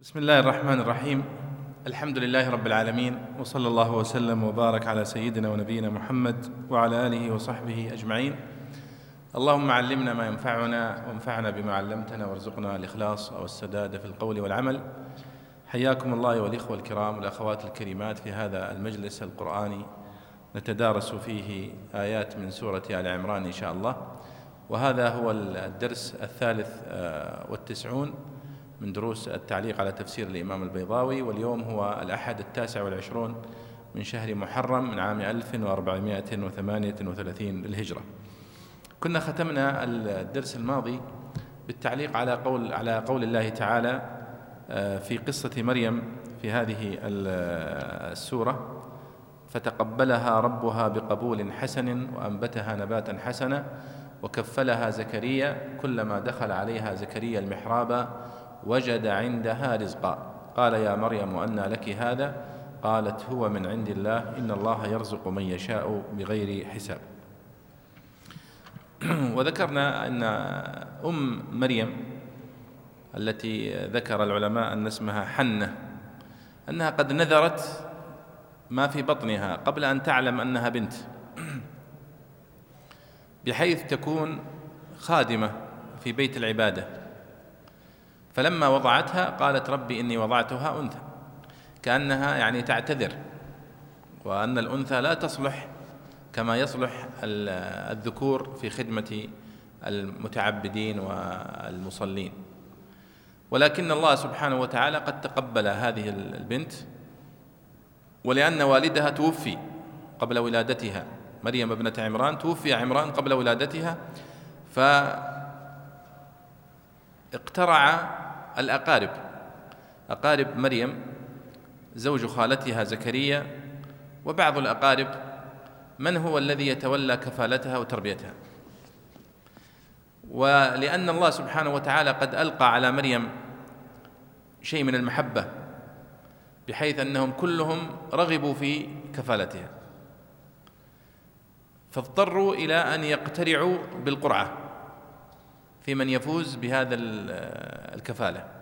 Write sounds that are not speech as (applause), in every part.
بسم الله الرحمن الرحيم. الحمد لله رب العالمين وصلى الله وسلم وبارك على سيدنا ونبينا محمد وعلى آله وصحبه أجمعين. اللهم علمنا ما ينفعنا وانفعنا بما علمتنا وارزقنا الإخلاص والسداد في القول والعمل. حياكم الله والإخوة الكرام والأخوات الكريمات في هذا المجلس القرآني. نتدارس فيه آيات من سورة آل عمران إن شاء الله. وهذا هو الدرس الثالث آه، والتسعون. من دروس التعليق على تفسير الإمام البيضاوي واليوم هو الأحد التاسع والعشرون من شهر محرم من عام 1438 للهجرة. كنا ختمنا الدرس الماضي بالتعليق على قول على قول الله تعالى آه، في قصة مريم في هذه السورة فتقبلها ربها بقبول حسن وأنبتها نباتا حسنا وكفلها زكريا كلما دخل عليها زكريا المحراب وجد عندها رزقا. قال يا مريم أنى لك هذا؟ قالت هو من عند الله إن الله يرزق من يشاء بغير حساب. (clears throat) وذكرنا أن أم مريم التي ذكر العلماء أن اسمها حنة أنها قد نذرت ما في بطنها قبل أن تعلم أنها بنت (clears throat) بحيث تكون خادمة في بيت العبادة. فلما وضعتها قالت ربي إني وضعتها أنثى كأنها يعني تعتذر وأن الأنثى لا تصلح كما يصلح الذكور في خدمة المتعبدين والمصلين. ولكن الله سبحانه وتعالى قد تقبل هذه البنت ولأن والدها توفي قبل ولادتها. مريم ابنة عمران توفي عمران قبل ولادتها ف اقترع الأقارب. أقارب مريم زوج خالتها زكريا وبعض الأقارب من هو الذي يتولى كفالتها وتربيتها. ولأن الله سبحانه وتعالى قد ألقى على مريم شيء من المحبة بحيث أنهم كلهم رغبوا في كفالتها. فاضطروا إلى أن يقترعوا بالقرعة في من يفوز بهذا الكفالة.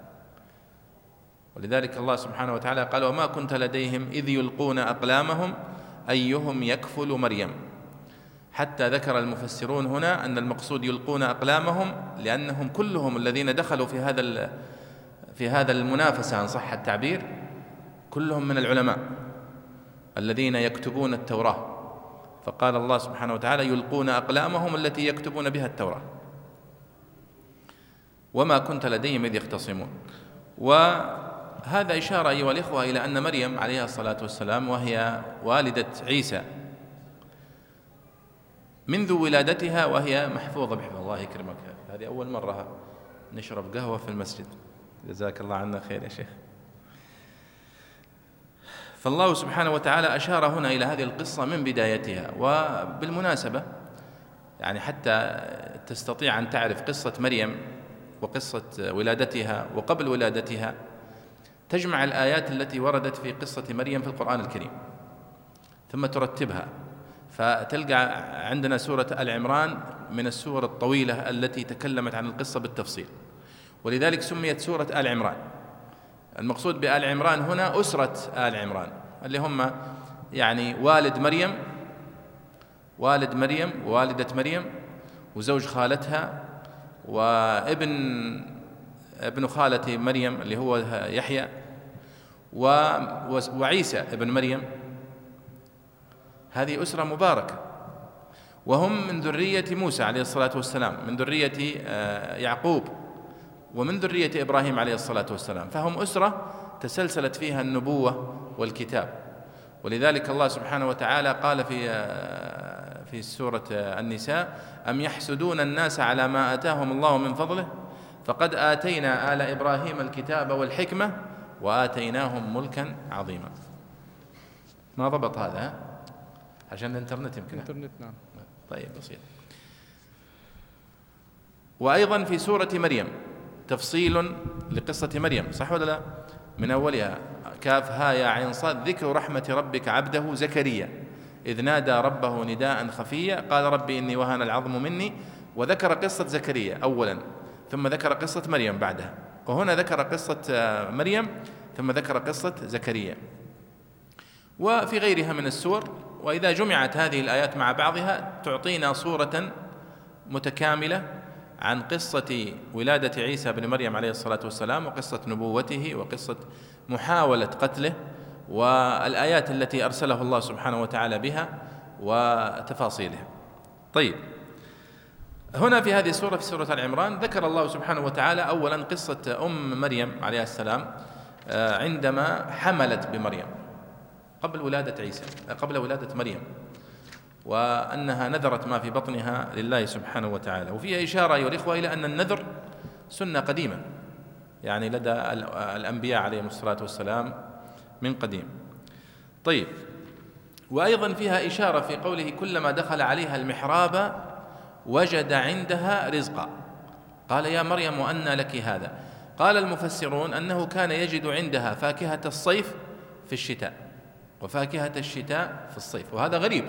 ولذلك الله سبحانه وتعالى قال وما كنت لديهم إذ يلقون أقلامهم أيهم يكفل مريم. حتى ذكر المفسرون هنا أن المقصود يلقون أقلامهم لأنهم كلهم الذين دخلوا في هذا في هذا المنافسة إن صح التعبير كلهم من العلماء الذين يكتبون التوراة. فقال الله سبحانه وتعالى يلقون أقلامهم التي يكتبون بها التوراة. وما كنت لديهم إذ يختصمون. وهذا إشارة أيها الإخوة إلى أن مريم عليها الصلاة والسلام وهي والدة عيسى. منذ ولادتها وهي محفوظة بحفظ الله يكرمك. هذه أول مرة نشرب قهوة في المسجد. جزاك الله عنا خير يا شيخ. فالله سبحانه وتعالى أشار هنا إلى هذه القصة من بدايتها. وبالمناسبة يعني حتى تستطيع أن تعرف قصة مريم وقصة ولادتها وقبل ولادتها تجمع الآيات التي وردت في قصة مريم في القرآن الكريم ثم ترتبها. فتلقى عندنا سورة آل عمران من السور الطويلة التي تكلمت عن القصة بالتفصيل. ولذلك سميت سورة آل عمران. المقصود بآل عمران هنا أسرة آل عمران اللي هم يعني والد مريم والد مريم ووالدة مريم وزوج خالتها وابن ابن خالة مريم اللي هو يحيى وعيسى ابن مريم. هذه أسرة مباركة. وهم من ذرية موسى عليه الصلاة والسلام من ذرية آه، يعقوب ومن ذرية إبراهيم عليه الصلاة والسلام. فهم أسرة تسلسلت فيها النبوة والكتاب. ولذلك الله سبحانه وتعالى قال في آه، في سورة النساء أم يحسدون الناس على ما آتاهم الله من فضله؟ فقد آتينا آل إبراهيم الكتاب والحكمة وآتيناهم ملكا عظيما. ما ضبط هذا؟ عشان الإنترنت يمكن. الإنترنت نعم. طيب بسيط. وأيضا في سورة مريم تفصيل لقصة مريم صح ولا لا؟ من أولها كاف ها يا عين صاد ذكر رحمة ربك عبده زكريا إذ نادى ربه نداء خفيا قال ربي إني وهن العظم مني وذكر قصة زكريا أولا ثم ذكر قصة مريم بعدها. وهنا ذكر قصة مريم ثم ذكر قصة زكريا. وفي غيرها من السور وإذا جمعت هذه الآيات مع بعضها تعطينا صورة متكاملة عن قصة ولادة عيسى بن مريم عليه الصلاة والسلام وقصة نبوته وقصة محاولة قتله والآيات التي أرسله الله سبحانه وتعالى بها وتفاصيلها. طيب. هنا في هذه السورة في سورة العمران ذكر الله سبحانه وتعالى أولا قصة أم مريم عليه السلام آه، عندما حملت بمريم قبل ولادة عيسى قبل ولادة مريم وأنها نذرت ما في بطنها لله سبحانه وتعالى. وفيها إشارة أيها الإخوة إلى أن النذر سنة قديمة يعني لدى الأنبياء عليهم الصلاة والسلام من قديم. طيب وأيضا فيها إشارة في قوله كلما دخل عليها المحراب وجد عندها رزقا. قال يا مريم وأنى لك هذا. قال المفسرون أنه كان يجد عندها فاكهة الصيف في الشتاء وفاكهة الشتاء في الصيف وهذا غريب.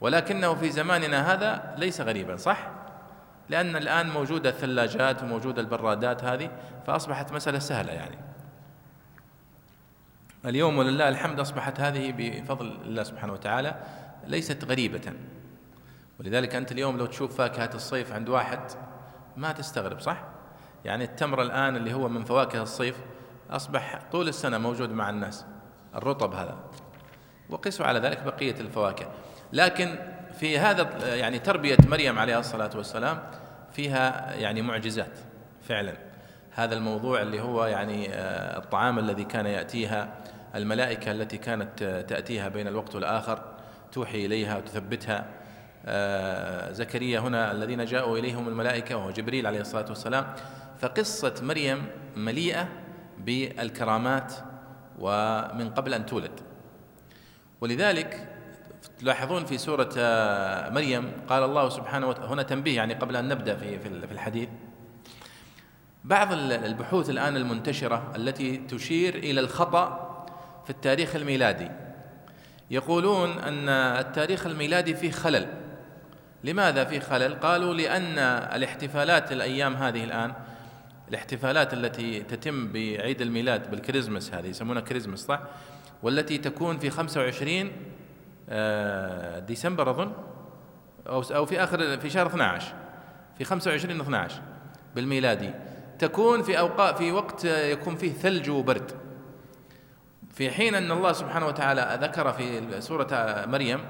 ولكنه في زماننا هذا ليس غريبا صح؟ لأن الآن موجودة الثلاجات وموجودة البرادات هذه فأصبحت مسألة سهلة يعني. اليوم ولله الحمد أصبحت هذه بفضل الله سبحانه وتعالى ليست غريبة. ولذلك أنت اليوم لو تشوف فاكهة الصيف عند واحد ما تستغرب صح؟ يعني التمر الآن اللي هو من فواكه الصيف أصبح طول السنة موجود مع الناس. الرطب هذا. وقسوا على ذلك بقية الفواكه. لكن في هذا يعني تربية مريم عليه الصلاة والسلام فيها يعني معجزات فعلا. هذا الموضوع اللي هو يعني آه، الطعام الذي كان يأتيها الملائكة التي كانت تأتيها بين الوقت والآخر توحي إليها وتثبتها. آه، زكريا هنا الذين جاءوا إليهم الملائكة وهو جبريل عليه الصلاة والسلام. فقصة مريم مليئة بالكرامات ومن قبل أن تولد. ولذلك تلاحظون في سورة آه، مريم قال الله سبحانه وتعالى هنا تنبيه يعني قبل أن نبدأ في في الحديث. بعض البحوث الآن المنتشرة التي تشير إلى الخطأ في التاريخ الميلادي. يقولون أن التاريخ الميلادي فيه خلل. لماذا في خلل؟ قالوا لأن الاحتفالات الأيام هذه الآن الاحتفالات التي تتم بعيد الميلاد بالكريزماس هذه يسمونها كريزماس صح؟ والتي تكون في 25 آه، ديسمبر أظن أو أو في آخر في شهر 12 في 25 12 بالميلادي تكون في أوقات في وقت يكون فيه ثلج وبرد في حين أن الله سبحانه وتعالى ذكر في سورة مريم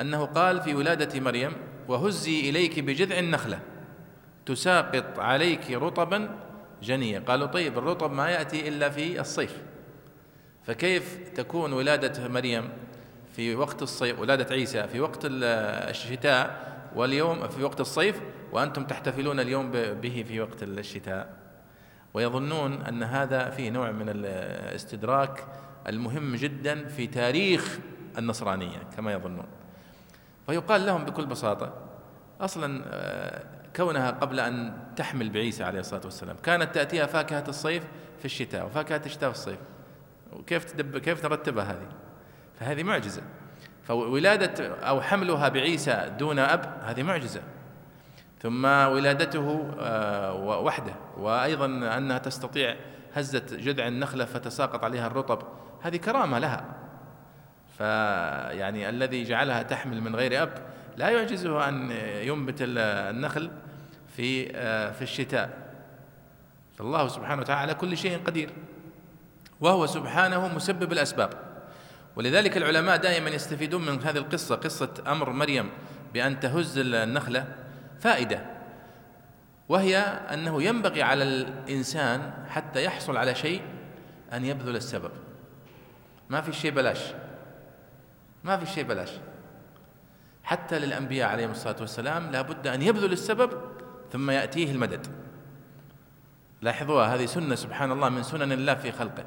أنه قال في ولادة مريم وهزي إليك بجذع النخلة. تساقط عليك رطبا جنيا. قالوا طيب الرطب ما يأتي إلا في الصيف. فكيف تكون ولادة مريم في وقت الصيف ولادة عيسى في وقت الشتاء واليوم في وقت الصيف وأنتم تحتفلون اليوم به في وقت الشتاء؟ ويظنون أن هذا فيه نوع من الاستدراك المهم جدا في تاريخ النصرانية كما يظنون. فيقال لهم بكل بساطة أصلا آه، كونها قبل أن تحمل بعيسى عليه الصلاة والسلام كانت تأتيها فاكهة الصيف في الشتاء وفاكهة الشتاء في الصيف. وكيف تدب كيف نرتبها هذه؟ فهذه معجزة. فولادة أو حملها بعيسى دون أب هذه معجزة. ثم ولادته آه، وحده. وأيضا أنها تستطيع هزة جذع النخلة فتساقط عليها الرطب. هذه كرامة لها. فيعني الذي جعلها تحمل من غير أب لا يعجزه أن ينبت النخل في آه، في الشتاء. فالله سبحانه وتعالى على كل شيء قدير وهو سبحانه مسبب الأسباب. ولذلك العلماء دائما يستفيدون من هذه القصة قصة أمر مريم بأن تهز النخلة فائدة وهي أنه ينبغي على الإنسان حتى يحصل على شيء أن يبذل السبب. ما في شيء بلاش. ما في شيء بلاش. حتى للأنبياء عليهم الصلاة والسلام لا بد أن يبذل السبب ثم يأتيه المدد. لاحظوها هذه سنة سبحان الله من سنن الله في خلقه.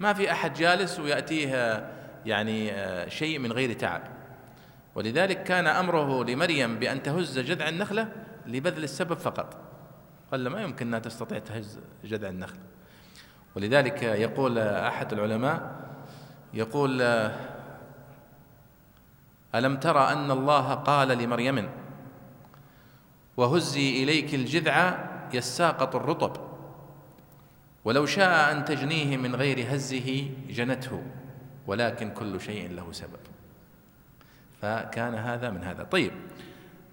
ما في أحد جالس ويأتيه يعني شيء من غير تعب. ولذلك كان أمره لمريم بأن تهز جذع النخلة لبذل السبب فقط. قال ما يمكن أنها تستطيع تهز جذع النخل ولذلك يقول أحد العلماء يقول ألم ترى أن الله قال لمريم وهزي إليك الجذع يساقط الرطب ولو شاء أن تجنيه من غير هزه جنته ولكن كل شيء له سبب. فكان هذا من هذا. طيب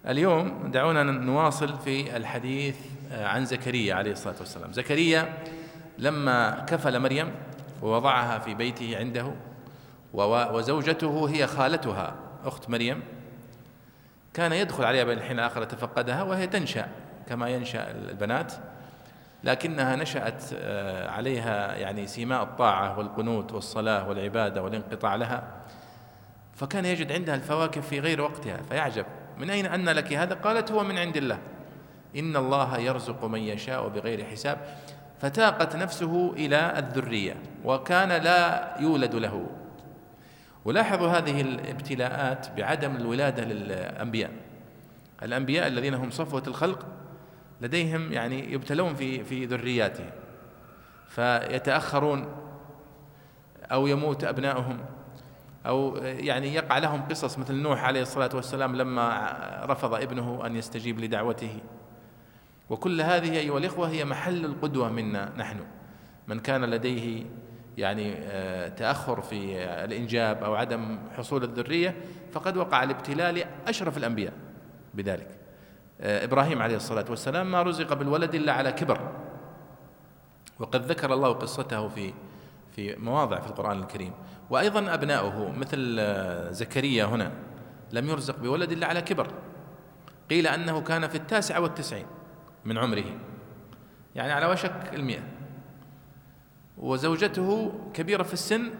اليوم دعونا نواصل في الحديث عن زكريا عليه الصلاة والسلام. زكريا لما كفل مريم ووضعها في بيته عنده وزوجته هي خالتها أخت مريم كان يدخل عليها بين الحين الآخر يتفقدها وهي تنشأ كما ينشأ البنات لكنها نشأت آه، عليها يعني سيماء الطاعة والقنوت والصلاة والعبادة والانقطاع لها فكان يجد عندها الفواكه في غير وقتها فيعجب. من أين أن لك هذا؟ قالت هو من عند الله. إن الله يرزق من يشاء بغير حساب. فتاقت نفسه إلى الذرية وكان لا يولد له. ولاحظوا هذه الابتلاءات بعدم الولادة للأنبياء. الأنبياء الذين هم صفوة الخلق لديهم يعني يبتلون في في ذرياتهم فيتأخرون أو يموت أبنائهم أو يعني يقع لهم قصص مثل نوح عليه الصلاة والسلام لما رفض ابنه أن يستجيب لدعوته. وكل هذه أيها الإخوة هي محل القدوة منا نحن من كان لديه يعني آه، تأخر في الإنجاب أو عدم حصول الذرية فقد وقع الابتلاء لأشرف الأنبياء بذلك. آه، إبراهيم عليه الصلاة والسلام ما رزق بالولد إلا على كبر. وقد ذكر الله قصته في في مواضع في القرآن الكريم. وأيضا أبناؤه مثل آه، زكريا هنا لم يرزق بولد إلا على كبر. قيل أنه كان في التاسعة والتسعين من عمره. يعني على وشك المئة. وزوجته كبيرة في السن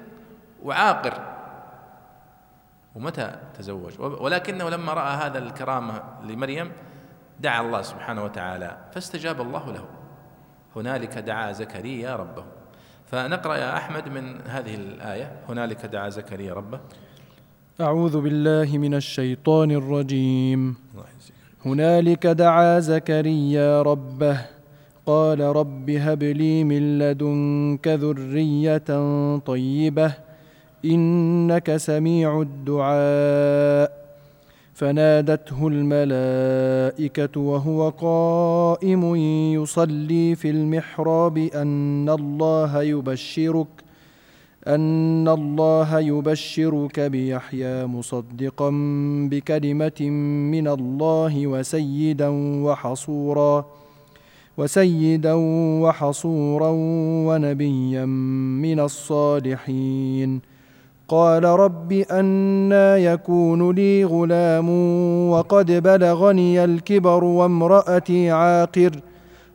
وعاقر. ومتى تزوج؟ ولكنه لما رأى هذا الكرامة لمريم دعا الله سبحانه وتعالى فاستجاب الله له. هنالك دعا زكريا ربه. فنقرأ يا أحمد من هذه الآية. هنالك دعا زكريا ربه. أعوذ بالله من الشيطان الرجيم. هنالك دعا زكريا ربه. قال رب هب لي من لدنك ذرية طيبة إنك سميع الدعاء. فنادته الملائكة وهو قائم يصلي في المحراب أن الله يبشرك أن الله يبشرك بيحيى مصدقا بكلمة من الله وسيدا وحصورا. وسيدا وحصورا ونبيا من الصالحين. قال رب أنا يكون لي غلام وقد بلغني الكبر وامرأتي عاقر.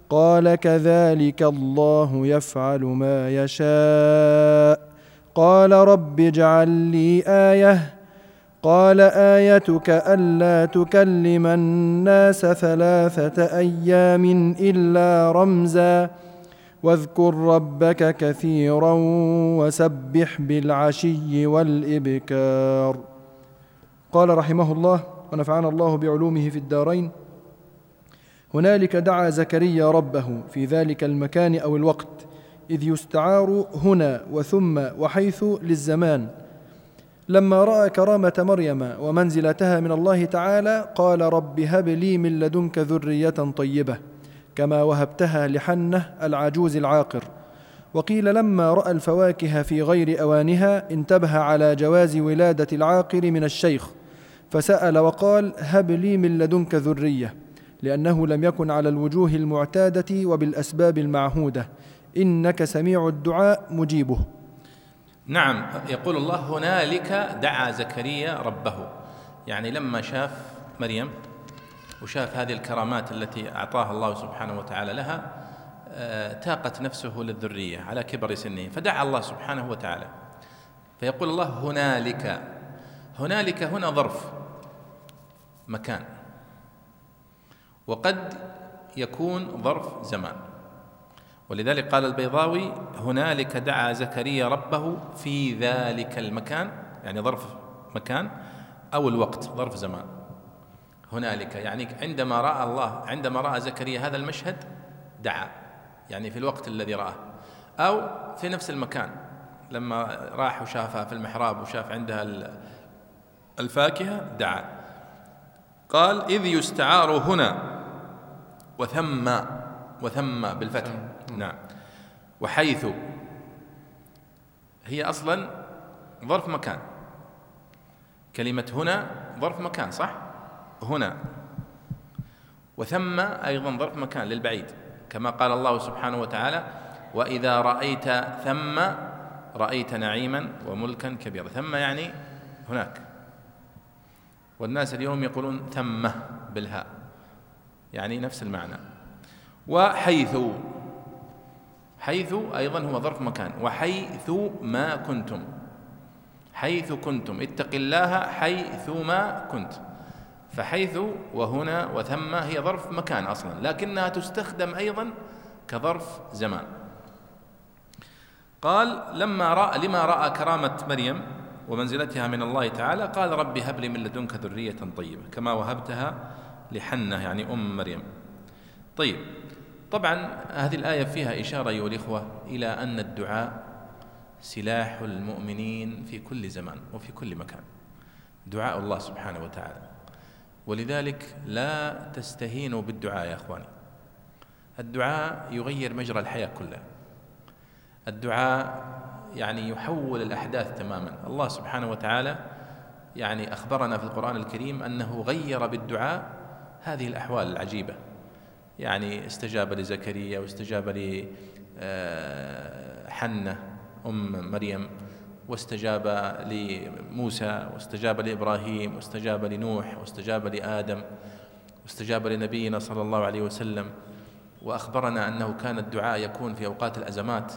قال كذلك الله يفعل ما يشاء. قال رب اجعل لي آية قال آيتك ألا تكلم الناس ثلاثة أيام إلا رمزا واذكر ربك كثيرا وسبح بالعشي والإبكار. قال رحمه الله ونفعنا الله بعلومه في الدارين. هنالك دعا زكريا ربه في ذلك المكان أو الوقت إذ يستعار هنا وثم وحيث للزمان لما رأى كرامة مريم ومنزلتها من الله تعالى قال رب هب لي من لدنك ذرية طيبة كما وهبتها لحنة العجوز العاقر. وقيل لما رأى الفواكه في غير أوانها انتبه على جواز ولادة العاقر من الشيخ فسأل وقال هب لي من لدنك ذرية لأنه لم يكن على الوجوه المعتادة وبالأسباب المعهودة إنك سميع الدعاء مجيبه. نعم يقول الله هنالك دعا زكريا ربه. يعني لما شاف مريم وشاف هذه الكرامات التي أعطاها الله سبحانه وتعالى لها آه، تاقت نفسه للذرية على كبر سنه فدعا الله سبحانه وتعالى. فيقول الله هنالك هنالك هنا ظرف مكان. وقد يكون ظرف زمان. ولذلك قال البيضاوي هنالك دعا زكريا ربه في ذلك المكان يعني ظرف مكان أو الوقت ظرف زمان. هنالك يعني عندما رأى الله عندما رأى زكريا هذا المشهد دعا يعني في الوقت الذي رآه. أو في نفس المكان لما راح وشافها في المحراب وشاف عندها الفاكهة دعا. قال إذ يستعار هنا وثم وثم بالفتح. نعم. وحيث هي أصلا ظرف مكان. كلمة هنا ظرف مكان صح؟ هنا. وثم أيضا ظرف مكان للبعيد كما قال الله سبحانه وتعالى وإذا رأيت ثم رأيت نعيما وملكا كبيرا. ثم يعني هناك. والناس اليوم يقولون ثم بالهاء يعني نفس المعنى. وحيث حيث أيضا هو ظرف مكان. وحيث ما كنتم. حيث كنتم. اتق الله حيث ما كنت. فحيث وهنا وثم هي ظرف مكان أصلا. لكنها تستخدم أيضا كظرف زمان. قال لما رأى لما رأى كرامة مريم ومنزلتها من الله تعالى قال ربي هب لي من لدنك ذرية طيبة. كما وهبتها لحنة يعني أم مريم. طيب. طبعا هذه الآية فيها إشارة أيها الإخوة إلى أن الدعاء سلاح المؤمنين في كل زمان وفي كل مكان. دعاء الله سبحانه وتعالى. ولذلك لا تستهينوا بالدعاء يا إخواني. الدعاء يغير مجرى الحياة كلها. الدعاء يعني يحول الأحداث تماما. الله سبحانه وتعالى يعني أخبرنا في القرآن الكريم أنه غير بالدعاء هذه الأحوال العجيبة. يعني استجاب لزكريا واستجاب لحنه آه، أم مريم واستجاب لموسى واستجاب لإبراهيم واستجاب لنوح واستجاب لآدم واستجاب لنبينا صلى الله عليه وسلم. وأخبرنا أنه كان الدعاء يكون في أوقات الأزمات.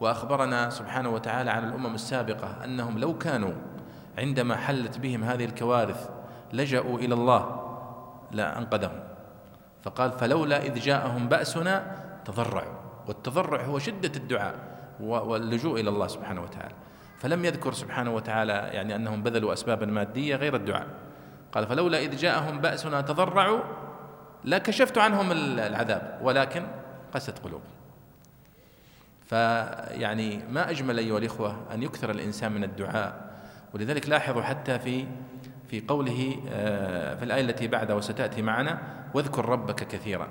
وأخبرنا سبحانه وتعالى عن الأمم السابقة أنهم لو كانوا عندما حلت بهم هذه الكوارث لجأوا إلى الله لا انقذهم فقال فلولا إذ جاءهم بأسنا تضرعوا والتضرع هو شدة الدعاء واللجوء إلى الله سبحانه وتعالى. فلم يذكر سبحانه وتعالى يعني أنهم بذلوا اسبابا مادية غير الدعاء. قال فلولا إذ جاءهم بأسنا تضرعوا لا كشفت عنهم العذاب ولكن قست قلوبهم. فيعني ما أجمل أيها الإخوة أن يكثر الإنسان من الدعاء. ولذلك لاحظوا حتى في في قوله آه، في الآية التي بعدها وستأتي معنا واذكر ربك كثيرا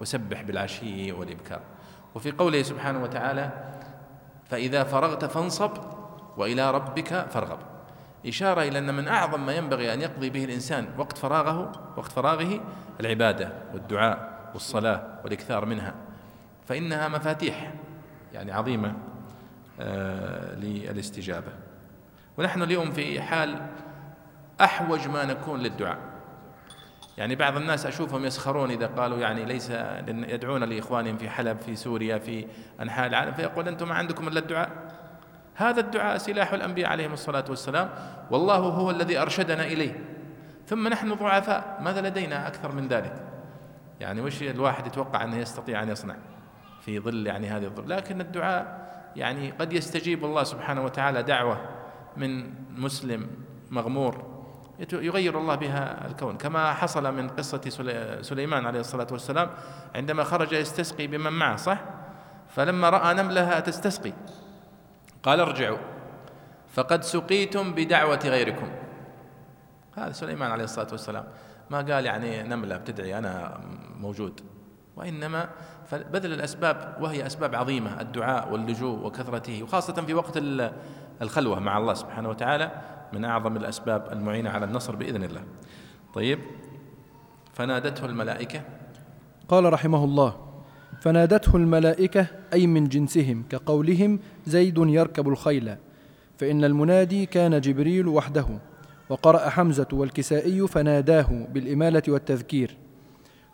وسبح بالعشي والإبكار. وفي قوله سبحانه وتعالى فإذا فرغت فانصب وإلى ربك فارغب. إشارة إلى أن من أعظم ما ينبغي أن يقضي به الإنسان وقت فراغه وقت فراغه العبادة والدعاء والصلاة والإكثار منها. فإنها مفاتيح يعني عظيمة آه للاستجابة. ونحن اليوم في حال أحوج ما نكون للدعاء. يعني بعض الناس أشوفهم يسخرون إذا قالوا يعني ليس يدعون لإخوانهم في حلب في سوريا في أنحاء العالم فيقول أنتم ما عندكم إلا الدعاء. هذا الدعاء سلاح الأنبياء عليهم الصلاة والسلام والله هو الذي أرشدنا إليه. ثم نحن ضعفاء ماذا لدينا أكثر من ذلك؟ يعني وش الواحد يتوقع أنه يستطيع أن يصنع في ظل يعني هذه الظل؟ لكن الدعاء يعني قد يستجيب الله سبحانه وتعالى دعوة من مسلم مغمور. يغير الله بها الكون كما حصل من قصة سليمان عليه الصلاة والسلام عندما خرج يستسقي بمن معه صح؟ فلما رأى نملها تستسقي. قال ارجعوا. فقد سقيتم بدعوة غيركم. هذا سليمان عليه الصلاة والسلام ما قال يعني نملة بتدعي أنا موجود. وإنما بذل الأسباب وهي أسباب عظيمة الدعاء واللجوء وكثرته وخاصة في وقت الخلوة مع الله سبحانه وتعالى. من أعظم الأسباب المعينة على النصر بإذن الله. طيب فنادته الملائكة؟ قال رحمه الله فنادته الملائكة أي من جنسهم كقولهم زيد يركب الخيل فإن المنادي كان جبريل وحده وقرأ حمزة والكسائي فناداه بالإمالة والتذكير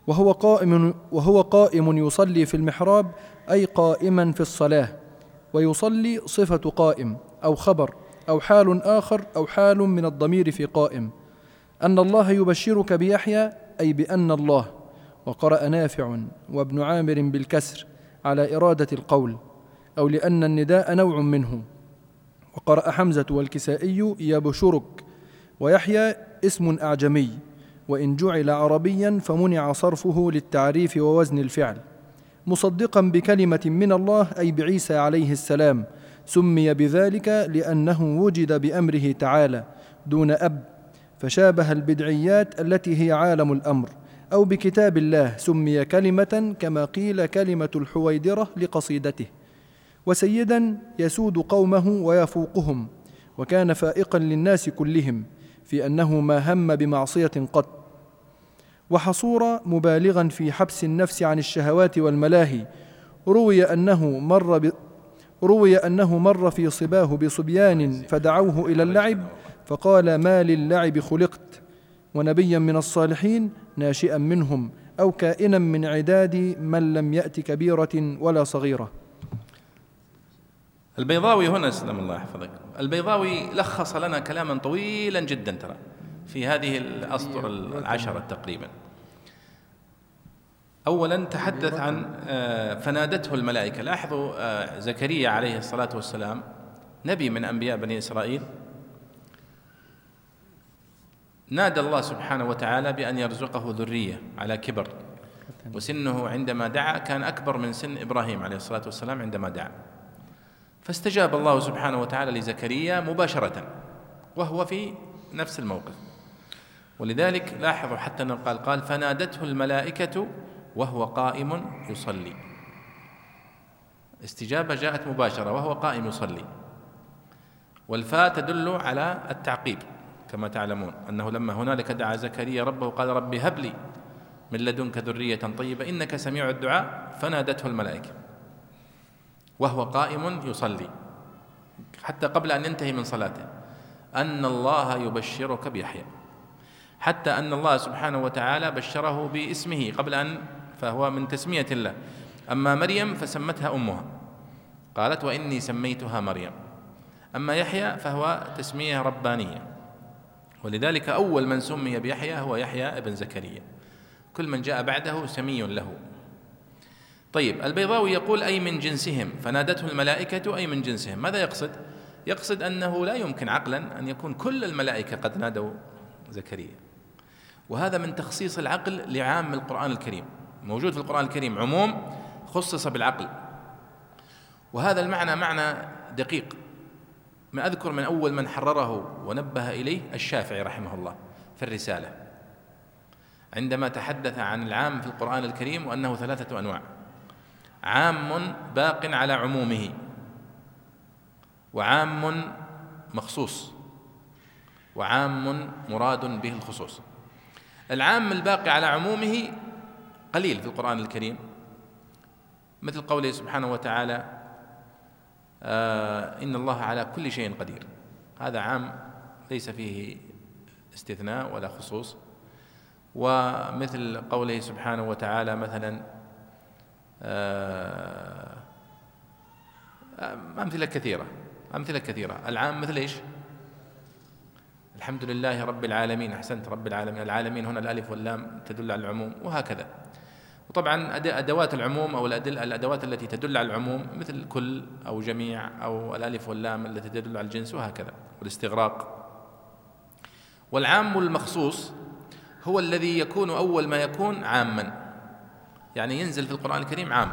وهو قائم وهو قائم يصلي في المحراب أي قائما في الصلاة ويصلي صفة قائم أو خبر أو حال آخر أو حال من الضمير في قائم. أن الله يبشرك بيحيى أي بأن الله. وقرأ نافع وابن عامر بالكسر على إرادة القول أو لأن النداء نوع منه. وقرأ حمزة والكسائي يبشرك. ويحيى اسم أعجمي. وإن جعل عربيا فمنع صرفه للتعريف ووزن الفعل. مصدقا بكلمة من الله أي بعيسى عليه السلام. سمي بذلك لأنه وجد بأمره تعالى دون أب فشابه البدعيات التي هي عالم الأمر أو بكتاب الله سمي كلمة كما قيل كلمة الحويدرة لقصيدته وسيدا يسود قومه ويفوقهم وكان فائقا للناس كلهم في انه ما هم بمعصيه قط وحصور مبالغا في حبس النفس عن الشهوات والملاهي روي انه مر روي أنه مر في صباه بصبيان فدعوه إلى اللعب فقال ما للعب خلقت ونبيا من الصالحين ناشئا منهم أو كائنا من عداد من لم يأت كبيرة ولا صغيرة. البيضاوي هنا سلم الله يحفظك البيضاوي لخص لنا كلاما طويلا جدا ترى في هذه الأسطر العشرة تقريبا. أولا تحدث عن آه، فنادته الملائكة. لاحظوا آه، زكريا عليه الصلاة والسلام نبي من أنبياء بني إسرائيل نادى الله سبحانه وتعالى بأن يرزقه ذرية على كبر. وسنه عندما دعا كان أكبر من سن إبراهيم عليه الصلاة والسلام عندما دعا. فاستجاب الله سبحانه وتعالى لزكريا مباشرة وهو في نفس الموقف. ولذلك لاحظوا حتى قال قال فنادته الملائكة وهو قائم يصلي. استجابة جاءت مباشرة وهو قائم يصلي. والفاء تدل على التعقيب كما تعلمون أنه لما هنالك دعا زكريا ربه قال رب هب لي من لدنك ذرية طيبة إنك سميع الدعاء فنادته الملائكة. وهو قائم يصلي حتى قبل أن ينتهي من صلاته. أن الله يبشرك بيحيى. حتى أن الله سبحانه وتعالى بشره باسمه قبل أن فهو من تسمية الله. أما مريم فسمتها أمها. قالت وإني سميتها مريم. أما يحيى فهو تسمية ربانية. ولذلك أول من سمي بيحيى هو يحيى ابن زكريا. كل من جاء بعده سمي له. طيب البيضاوي يقول أي من جنسهم؟ فنادته الملائكة أي من جنسهم؟ ماذا يقصد؟ يقصد أنه لا يمكن عقلا أن يكون كل الملائكة قد نادوا زكريا. وهذا من تخصيص العقل لعام القرآن الكريم. موجود في القرآن الكريم عموم خصص بالعقل. وهذا المعنى معنى دقيق. ما أذكر من أول من حرره ونبه إليه الشافعي رحمه الله في الرسالة. عندما تحدث عن العام في القرآن الكريم وأنه ثلاثة أنواع. عام باق على عمومه. وعام مخصوص. وعام مراد به الخصوص. العام الباقي على عمومه قليل في القرآن الكريم. مثل قوله سبحانه وتعالى آه إن الله على كل شيء قدير. هذا عام ليس فيه استثناء ولا خصوص. ومثل قوله سبحانه وتعالى مثلا آه أمثلة كثيرة أمثلة كثيرة. العام مثل إيش؟ الحمد لله رب العالمين أحسنت رب العالمين. العالمين هنا الألف واللام تدل على العموم وهكذا. وطبعا أدوات العموم أو الأدوات التي تدل على العموم مثل كل أو جميع أو الألف واللام التي تدل على الجنس وهكذا والاستغراق. والعام المخصوص هو الذي يكون أول ما يكون عاما. يعني ينزل في القرآن الكريم عام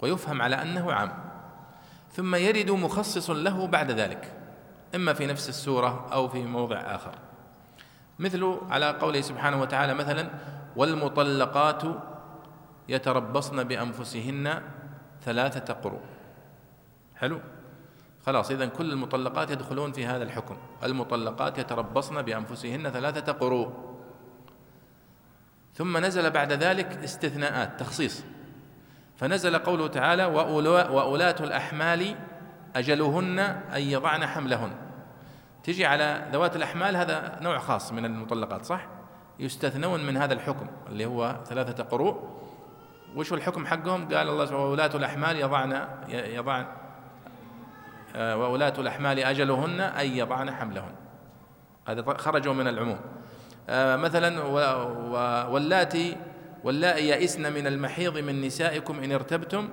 ويفهم على أنه عام. ثم يرد مخصص له بعد ذلك إما في نفس السورة أو في موضع آخر. مثل على قوله سبحانه وتعالى مثلا والمطلقات يتربصن بأنفسهن ثلاثة قروء حلو؟ خلاص إذا كل المطلقات يدخلون في هذا الحكم. المطلقات يتربصن بأنفسهن ثلاثة قروء ثم نزل بعد ذلك استثناءات تخصيص. فنزل قوله تعالى وأولاة الأحمال أجلهن أن يضعن حملهن. تجي على ذوات الأحمال هذا نوع خاص من المطلقات صح؟ يستثنون من هذا الحكم اللي هو ثلاثة قروء. وش الحكم حقهم؟ قال الله سبحانه وولاة الأحمال يضعن يضعن آه، وولاة الأحمال أجلهن أن يضعن حملهن. هذا خرجوا من العموم. آه، مثلا واللاتي واللائي يئسن من المحيض من نسائكم إن ارتبتم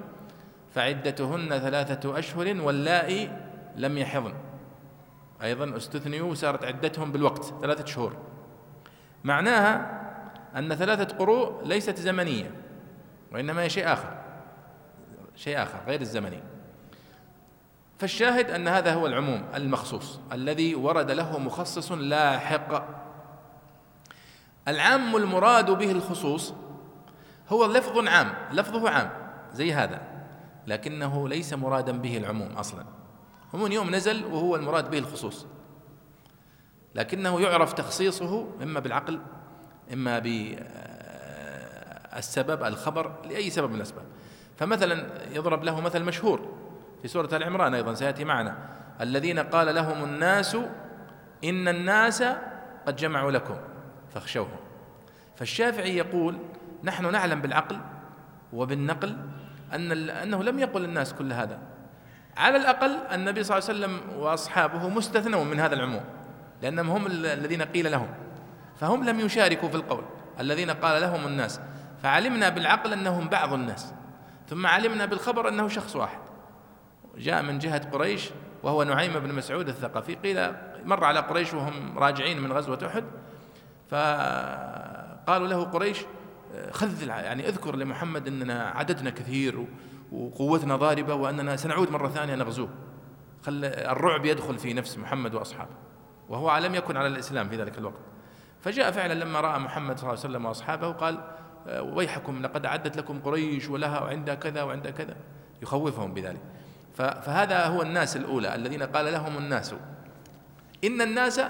فعدتهن ثلاثة أشهر واللائي لم يحضن. أيضا استثنيوا وصارت عدتهم بالوقت ثلاثة شهور. معناها أن ثلاثة قروء ليست زمنية وإنما هي شيء آخر شيء آخر غير الزمني. فالشاهد أن هذا هو العموم المخصوص الذي ورد له مخصص لاحق. العام المراد به الخصوص هو لفظ عام لفظه عام زي هذا لكنه ليس مرادا به العموم أصلا. هم يوم نزل وهو المراد به الخصوص. لكنه يعرف تخصيصه إما بالعقل إما بالسبب الخبر لأي سبب من الأسباب. فمثلا يضرب له مثل مشهور في سورة العمران أيضا سيأتي معنا. الذين قال لهم الناس إن الناس قد جمعوا لكم فاخشوهم. فالشافعي يقول نحن نعلم بالعقل وبالنقل أن أنه لم يقل الناس كل هذا. على الأقل النبي صلى الله عليه وسلم وأصحابه مستثنون من هذا العموم. لأنهم هم الذين قيل لهم. فهم لم يشاركوا في القول. الذين قال لهم الناس فعلمنا بالعقل أنهم بعض الناس ثم علمنا بالخبر أنه شخص واحد. جاء من جهة قريش وهو نعيم بن مسعود الثقفي قيل مر على قريش وهم راجعين من غزوة أحد فقالوا له قريش خذ يعني اذكر لمحمد أننا عددنا كثير وقوتنا ضاربة وأننا سنعود مرة ثانية نغزوه. خل الرعب يدخل في نفس محمد وأصحابه. وهو لم يكن على الإسلام في ذلك الوقت. فجاء فعلا لما رأى محمد صلى الله عليه وسلم وأصحابه قال ويحكم لقد عدت لكم قريش ولها وعندها كذا وعندها كذا. يخوفهم بذلك. فهذا هو الناس الأولى الذين قال لهم الناس إن الناس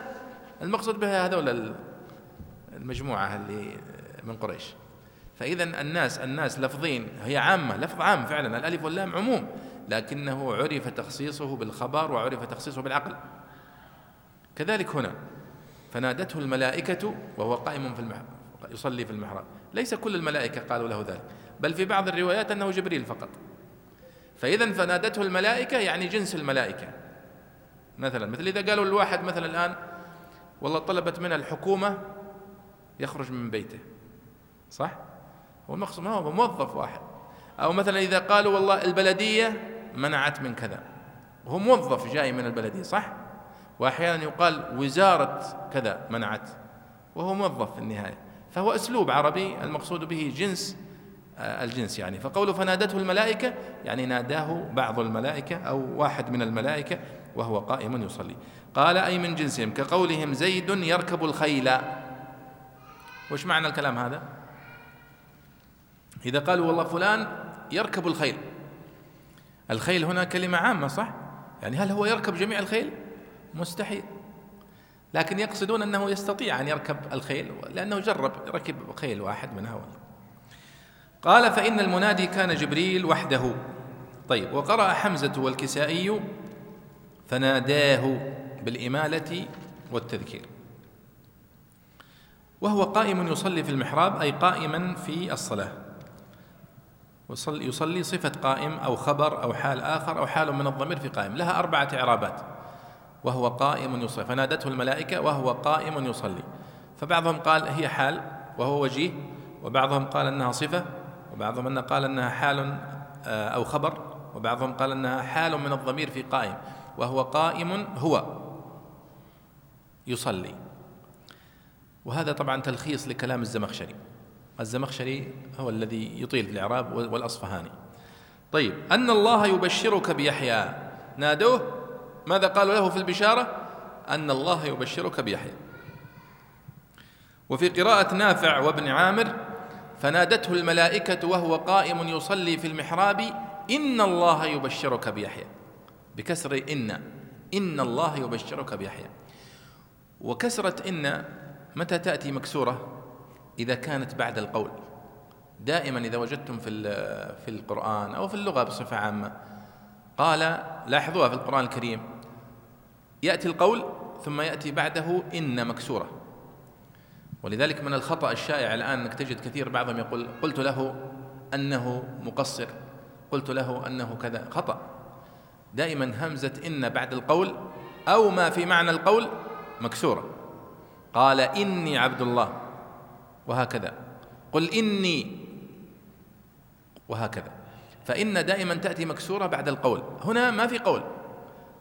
المقصود بها هذول المجموعة اللي من قريش. فإذا الناس الناس لفظين هي عامة لفظ عام فعلا الألف واللام عموم لكنه عرف تخصيصه بالخبر وعرف تخصيصه بالعقل. كذلك هنا. فنادته الملائكة وهو قائم في المحراب يصلي في المحراب. ليس كل الملائكة قالوا له ذلك بل في بعض الروايات أنه جبريل فقط. فإذا فنادته الملائكة يعني جنس الملائكة. مثلا مثل إذا قالوا الواحد مثلا الآن والله طلبت منه الحكومة يخرج من بيته. صح؟ هو المقصود ما هو موظف واحد. أو مثلا إذا قالوا والله البلدية منعت من كذا. وهو موظف جاي من البلدية صح؟ وأحيانا يقال وزارة كذا منعت وهو موظف في النهاية. فهو أسلوب عربي المقصود به جنس آه، الجنس يعني. فقوله فنادته الملائكة يعني ناداه بعض الملائكة أو واحد من الملائكة وهو قائم يصلي. قال أي من جنسهم؟ كقولهم زيد يركب الخيل. وش معنى الكلام هذا؟ إذا قالوا والله فلان يركب الخيل. الخيل هنا كلمة عامة صح؟ يعني هل هو يركب جميع الخيل؟ مستحيل. لكن يقصدون أنه يستطيع أن يركب الخيل لأنه جرب ركب خيل واحد منها قال فإن المنادي كان جبريل وحده. طيب وقرأ حمزة والكسائي فناداه بالإمالة والتذكير. وهو قائم يصلي في المحراب أي قائما في الصلاة. يصلي صفة قائم أو خبر أو حال آخر أو حال من الضمير في قائم. لها أربعة إعرابات. وهو قائم يصلي. فنادته الملائكة وهو قائم يصلي. فبعضهم قال هي حال وهو وجيه وبعضهم قال أنها صفة وبعضهم أن قال أنها حال آه، أو خبر وبعضهم قال أنها حال من الضمير في قائم. وهو قائم هو يصلي. وهذا طبعا تلخيص لكلام الزمخشري. الزمخشري هو الذي يطيل في الإعراب والأصفهاني. طيب أن الله يبشرك بيحيى. نادوه ماذا قالوا له في البشارة؟ أن الله يبشرك بيحيى. وفي قراءة نافع وابن عامر فنادته الملائكة وهو قائم يصلي في المحراب إن الله يبشرك بيحيى. بكسر إن. إن الله يبشرك بيحيى. وكسرة إن متى تأتي مكسورة؟ إذا كانت بعد القول. دائما إذا وجدتم في في القرآن أو في اللغة بصفة عامة قال لاحظوها في القرآن الكريم. يأتي القول ثم يأتي بعده إن مكسورة. ولذلك من الخطأ الشائع الآن أنك تجد كثير بعضهم يقول قلت له أنه مقصر قلت له أنه كذا. خطأ. دائما همزة إن بعد القول أو ما في معنى القول مكسورة. قال إني عبد الله وهكذا. قل إني وهكذا. فإن دائما تأتي مكسورة بعد القول. هنا ما في قول.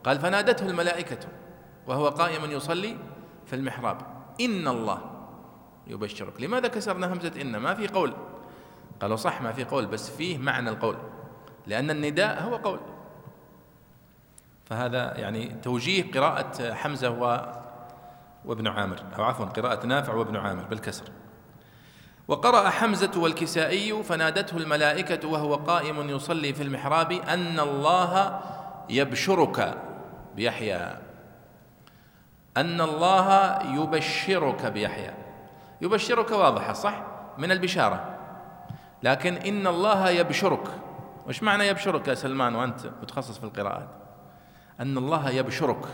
قال فنادته الملائكة وهو قائم يصلي في المحراب. إن الله يبشرك. لماذا كسرنا همزة إن؟ ما في قول. قالوا صح ما في قول بس فيه معنى القول. لأن النداء هو قول. فهذا يعني توجيه قراءة حمزة و وابن عامر أو عفوا قراءة نافع وابن عامر بالكسر. وقرأ حمزة والكسائي فنادته الملائكة وهو قائم يصلي في المحراب أن الله يبشرك. بيحيى. أن الله يبشرك بيحيى. يبشرك واضحة صح؟ من البشارة. لكن إن الله يبشرك. وش معنى يبشرك يا سلمان وأنت متخصص في القراءات أن الله يبشرك.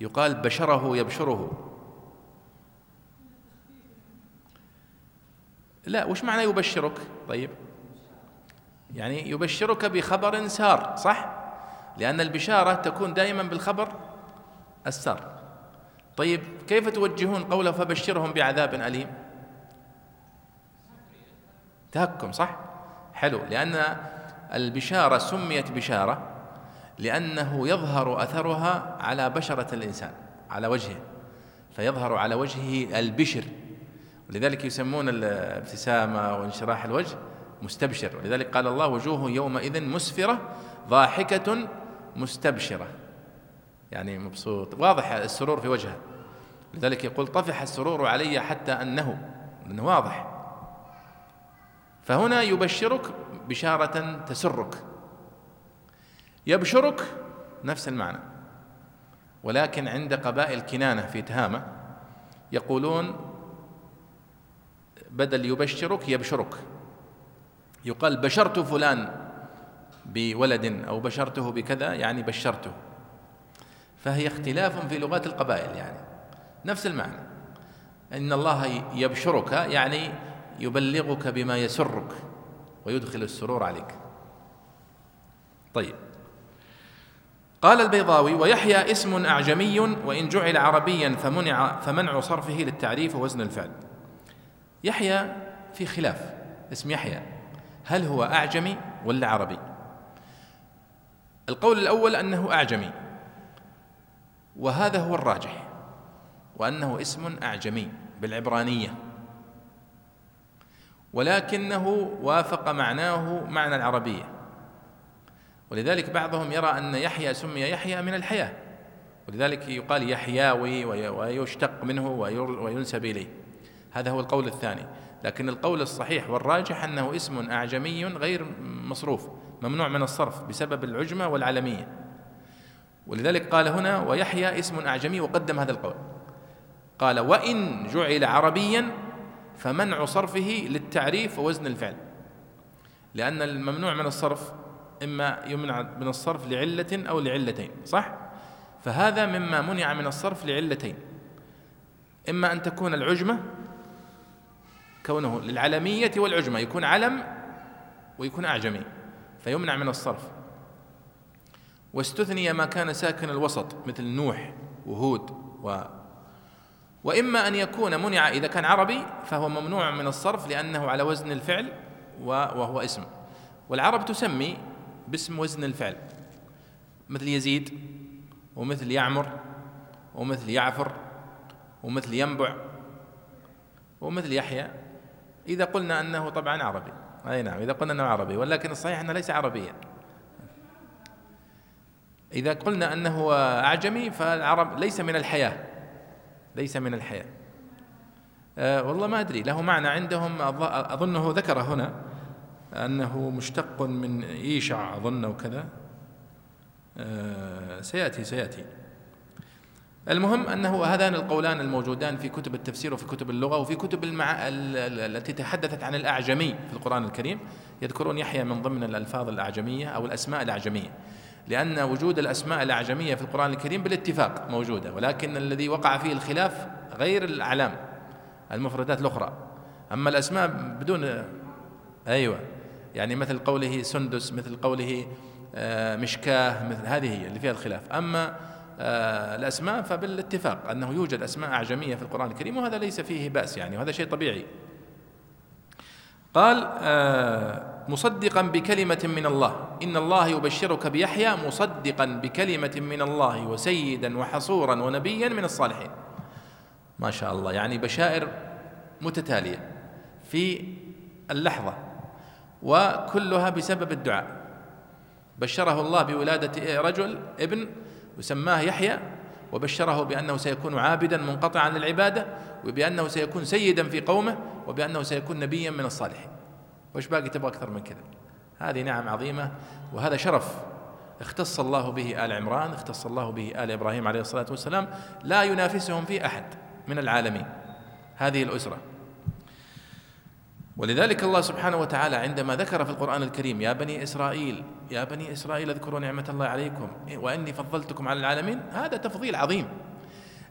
يقال بشره يبشره. لا وش معنى يبشرك؟ طيب. يعني يبشرك بخبر سار صح؟ لأن البشارة تكون دائما بالخبر السار طيب كيف توجهون قوله فبشرهم بعذاب أليم تهكم صح؟ حلو. لأن البشارة سميت بشارة لأنه يظهر أثرها على بشرة الإنسان على وجهه فيظهر على وجهه البشر. ولذلك يسمون الابتسامة وانشراح الوجه مستبشر. ولذلك قال الله وجوه يومئذ مسفرة ضاحكة مستبشرة. يعني مبسوط. واضح السرور في وجهه. لذلك يقول طفح السرور علي حتى أنه لأنه واضح. فهنا يبشرك بشارة تسرك. يبشرك نفس المعنى. ولكن عند قبائل كنانة في تهامة يقولون بدل يبشرك يبشرك. يقال بشرت فلان. بولد أو بشرته بكذا يعني بشرته. فهي اختلاف في لغات القبائل يعني. نفس المعنى. إن الله يبشرك يعني يبلغك بما يسرك ويدخل السرور عليك. طيب. قال البيضاوي ويحيى اسم أعجمي وإن جعل عربيا فمنع فمنع صرفه للتعريف ووزن الفعل. يحيى في خلاف اسم يحيى. هل هو أعجمي ولا عربي؟ القول الأول أنه أعجمي وهذا هو الراجح وأنه اسم أعجمي بالعبرانية ولكنه وافق معناه معنى العربية ولذلك بعضهم يرى أن يحيى سمي يحيى من الحياة ولذلك يقال يحياوي ويشتق منه وينسب إليه هذا هو القول الثاني لكن القول الصحيح والراجح أنه اسم أعجمي غير مصروف ممنوع من الصرف بسبب العجمة والعلمية. ولذلك قال هنا ويحيى اسم أعجمي وقدم هذا القول. قال وإن جعل عربيا فمنع صرفه للتعريف ووزن الفعل. لأن الممنوع من الصرف إما يمنع من الصرف لعلة أو لعلتين صح؟ فهذا مما منع من الصرف لعلتين. إما أن تكون العجمة كونه للعلمية والعجمة يكون علم ويكون أعجمي. فيمنع من الصرف. واستثني ما كان ساكن الوسط مثل نوح وهود و وإما أن يكون منع إذا كان عربي فهو ممنوع من الصرف لأنه على وزن الفعل وهو اسم. والعرب تسمي باسم وزن الفعل. مثل يزيد ومثل يعمر ومثل يعفر ومثل ينبع ومثل يحيى. إذا قلنا أنه طبعا عربي. أي نعم إذا قلنا أنه عربي ولكن الصحيح أنه ليس عربيا. إذا قلنا أنه أعجمي فالعرب ليس من الحياة ليس من الحياة. أه والله ما أدري له معنى عندهم أظنه ذكر هنا أنه مشتق من إيشع أظن وكذا أه سيأتي سيأتي. المهم أنه هذان القولان الموجودان في كتب التفسير وفي كتب اللغة وفي كتب المع... التي تحدثت عن الأعجمي في القرآن الكريم. يذكرون يحيى من ضمن الألفاظ الأعجمية أو الأسماء الأعجمية. لأن وجود الأسماء الأعجمية في القرآن الكريم بالاتفاق موجودة ولكن الذي وقع فيه الخلاف غير الأعلام المفردات الأخرى. أما الأسماء بدون أيوة يعني مثل قوله سندس مثل قوله آه، مشكاه مثل هذه هي اللي فيها الخلاف. أما الأسماء فبالاتفاق أنه يوجد أسماء أعجمية في القرآن الكريم وهذا ليس فيه بأس يعني وهذا شيء طبيعي. قال آه، مصدقا بكلمة من الله. إن الله يبشرك بيحيى مصدقا بكلمة من الله وسيدا وحصورا ونبيا من الصالحين. ما شاء الله يعني بشائر متتالية في اللحظة وكلها بسبب الدعاء. بشره الله بولادة رجل ابن وسماه يحيى وبشره بأنه سيكون عابدا منقطعا للعبادة وبأنه سيكون سيدا في قومه وبأنه سيكون نبيا من الصالحين. وش باقي تبغى أكثر من كذا؟ هذه نعم عظيمة وهذا شرف اختص الله به آل عمران اختص الله به آل إبراهيم عليه الصلاة والسلام لا ينافسهم في أحد من العالمين. هذه الأسرة. ولذلك الله سبحانه وتعالى عندما ذكر في القرآن الكريم يا بني إسرائيل يا بني إسرائيل اذكروا نعمة الله عليكم وإني فضلتكم على العالمين. هذا تفضيل عظيم.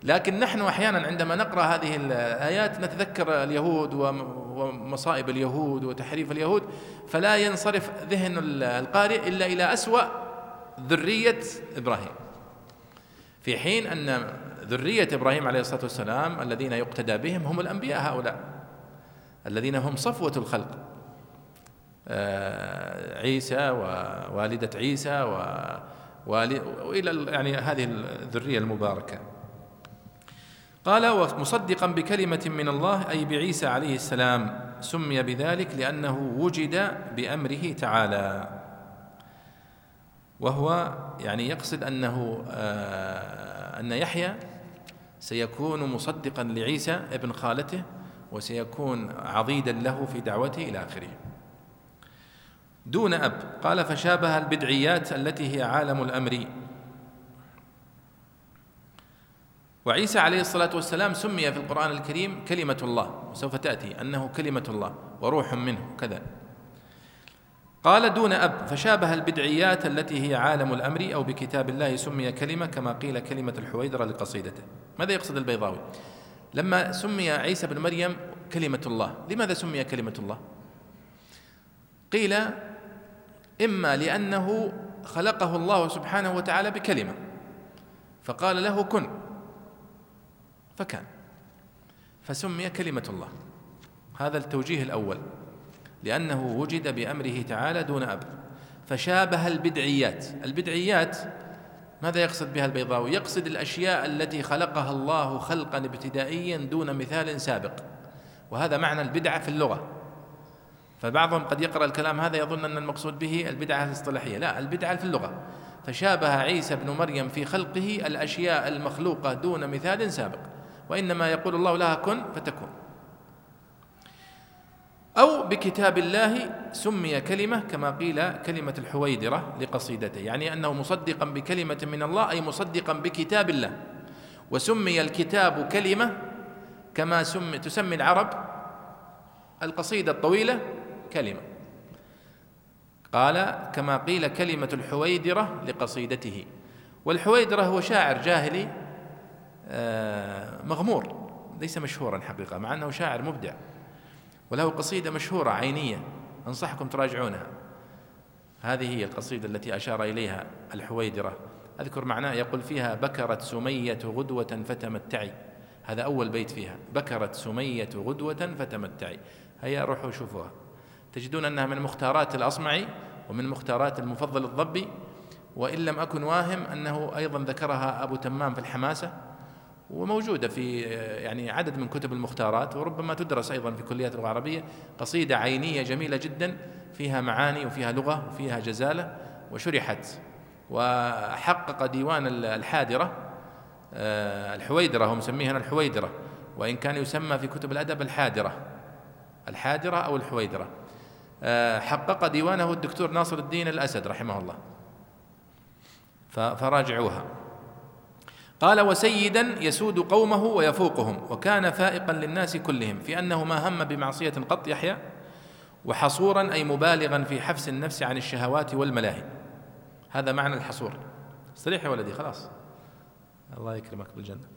لكن نحن أحيانا عندما نقرأ هذه الآيات نتذكر اليهود ومصائب اليهود وتحريف اليهود فلا ينصرف ذهن القارئ إلا إلى أسوأ ذرية إبراهيم. في حين أن ذرية إبراهيم عليه الصلاة والسلام الذين يقتدى بهم هم الأنبياء هؤلاء. الذين هم صفوة الخلق. آه، عيسى ووالدة عيسى وإلى يعني هذه الذرية المباركة. قال ومصدقا بكلمة من الله أي بعيسى عليه السلام سمي بذلك لأنه وجد بأمره تعالى. وهو يعني يقصد أنه آه أن يحيى سيكون مصدقا لعيسى ابن خالته وسيكون عضيدا له في دعوته إلى آخره. دون أب قال فشابه البدعيات التي هي عالم الأمر. وعيسى عليه الصلاة والسلام سمي في القرآن الكريم كلمة الله وسوف تأتي أنه كلمة الله وروح منه كذا. قال دون أب فشابه البدعيات التي هي عالم الأمر أو بكتاب الله سمي كلمة كما قيل كلمة الحويدرة لقصيدته. ماذا يقصد البيضاوي؟ لما سمي عيسى بن مريم كلمة الله. لماذا سمي كلمة الله؟ قيل إما لأنه خلقه الله سبحانه وتعالى بكلمة فقال له كن فكان فسمي كلمة الله. هذا التوجيه الأول لأنه وجد بأمره تعالى دون أب فشابه البدعيات. البدعيات ماذا يقصد بها البيضاوي؟ يقصد الأشياء التي خلقها الله خلقا ابتدائيا دون مثال سابق وهذا معنى البدعة في اللغة. فبعضهم قد يقرأ الكلام هذا يظن أن المقصود به البدعة الاصطلاحية. لا البدعة في اللغة. فشابه عيسى بن مريم في خلقه الأشياء المخلوقة دون مثال سابق وإنما يقول الله لها كن فتكون. أو بكتاب الله سمي كلمة كما قيل كلمة الحويدرة لقصيدته يعني أنه مصدقا بكلمة من الله أي مصدقا بكتاب الله. وسمي الكتاب كلمة كما سمي تسمي العرب القصيدة الطويلة كلمة. قال كما قيل كلمة الحويدرة لقصيدته. والحويدرة هو شاعر جاهلي آه، مغمور ليس مشهورا حقيقة مع أنه شاعر مبدع. وله قصيدة مشهورة عينية أنصحكم تراجعونها. هذه هي القصيدة التي أشار إليها الحويدرة. أذكر معناه يقول فيها بكرت سمية غدوة فتمتعي. هذا أول بيت فيها. بكرت سمية غدوة فتمتعي. هيا روحوا شوفوها. تجدون أنها من مختارات الأصمعي ومن مختارات المفضل الضبي وإن لم أكن واهم أنه أيضا ذكرها أبو تمام في الحماسة. وموجودة في يعني عدد من كتب المختارات وربما تدرس أيضا في كليات اللغة العربية قصيدة عينية جميلة جدا فيها معاني وفيها لغة وفيها جزالة وشرحت. وحقق ديوان الحادرة آه، الحويدرة هو مسميها الحويدرة وإن كان يسمى في كتب الأدب الحادرة. الحادرة أو الحويدرة. آه، حقق ديوانه الدكتور ناصر الدين الأسد رحمه الله. فراجعوها. قال وسيدا يسود قومه ويفوقهم وكان فائقا للناس كلهم في أنه ما هم بمعصية قط يحيى وحصورا أي مبالغا في حبس النفس عن الشهوات والملاهي. هذا معنى الحصور. استريح يا ولدي خلاص. الله يكرمك بالجنة.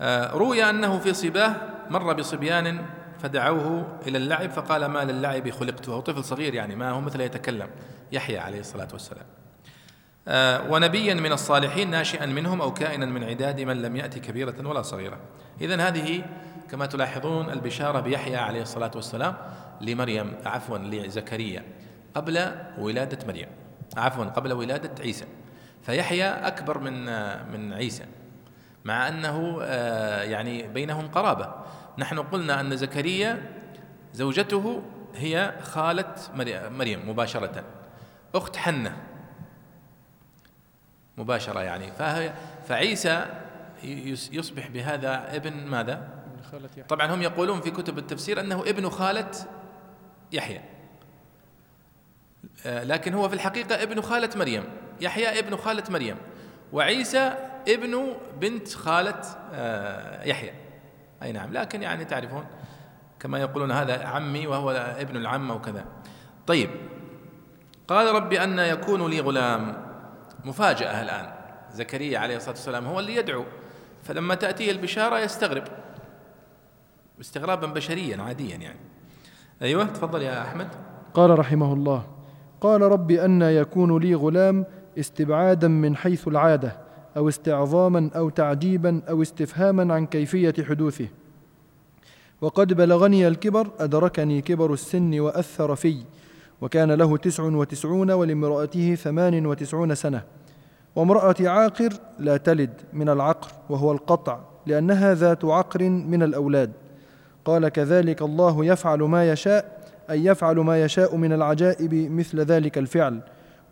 آه، روي أنه في صباه مر بصبيان فدعوه إلى اللعب فقال ما للعب خلقت وهو طفل صغير يعني ما هو مثل يتكلم. يحيى عليه الصلاة والسلام. ونبيا من الصالحين ناشئا منهم أو كائنا من عداد من لم يأتي كبيرة ولا صغيرة. اذا هذه كما تلاحظون البشارة بيحيى عليه الصلاة والسلام لمريم عفوا لزكريا قبل ولادة مريم. عفوا قبل ولادة عيسى. فيحيى أكبر من من عيسى مع أنه آه، يعني بينهم قرابة. نحن قلنا أن زكريا زوجته هي خالة مريم مباشرة. أخت حنة. مباشرة يعني. فعيسى يصبح بهذا ابن ماذا؟ طبعا هم يقولون في كتب التفسير أنه ابن خالة يحيى. آه، لكن هو في الحقيقة ابن خالة مريم. يحيى ابن خالة مريم. وعيسى ابن بنت خالة آه، يحيى. أي نعم. لكن يعني تعرفون كما يقولون هذا عمي وهو ابن العم وكذا. طيب. قال رب أن يكون لي غلام. مفاجأة الآن. زكريا عليه الصلاة والسلام هو اللي يدعو فلما تأتيه البشارة يستغرب. استغرابا بشريا عاديا يعني. أيوة تفضل يا أحمد. قال رحمه الله قال رب أن يكون لي غلام استبعادا من حيث العادة أو استعظاما أو تعجيبا أو استفهاما عن كيفية حدوثه. وقد بلغني الكبر أدركني كبر السن وأثر في وكان له تسع وتسعون ولامرأته ثمان وتسعون سنة. وامرأة عاقر لا تلد من العقر وهو القطع لأنها ذات عقر من الأولاد. قال كذلك الله يفعل ما يشاء أي يفعل ما يشاء من العجائب مثل ذلك الفعل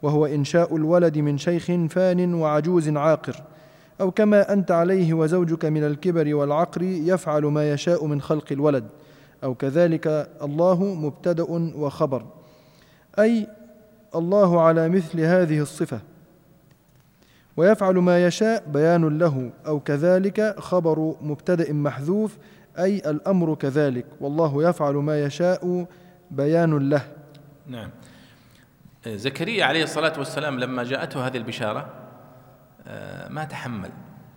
وهو إنشاء الولد من شيخ فان وعجوز عاقر. أو كما أنت عليه وزوجك من الكبر والعقر يفعل ما يشاء من خلق الولد. أو كذلك الله مبتدأ وخبر. أي الله على مثل هذه الصفة. ويفعل ما يشاء بيان له أو كذلك خبر مبتدأ محذوف أي الأمر كذلك. والله يفعل ما يشاء بيان له. نعم. زكريا عليه الصلاة والسلام لما جاءته هذه البشارة آه، ما تحمل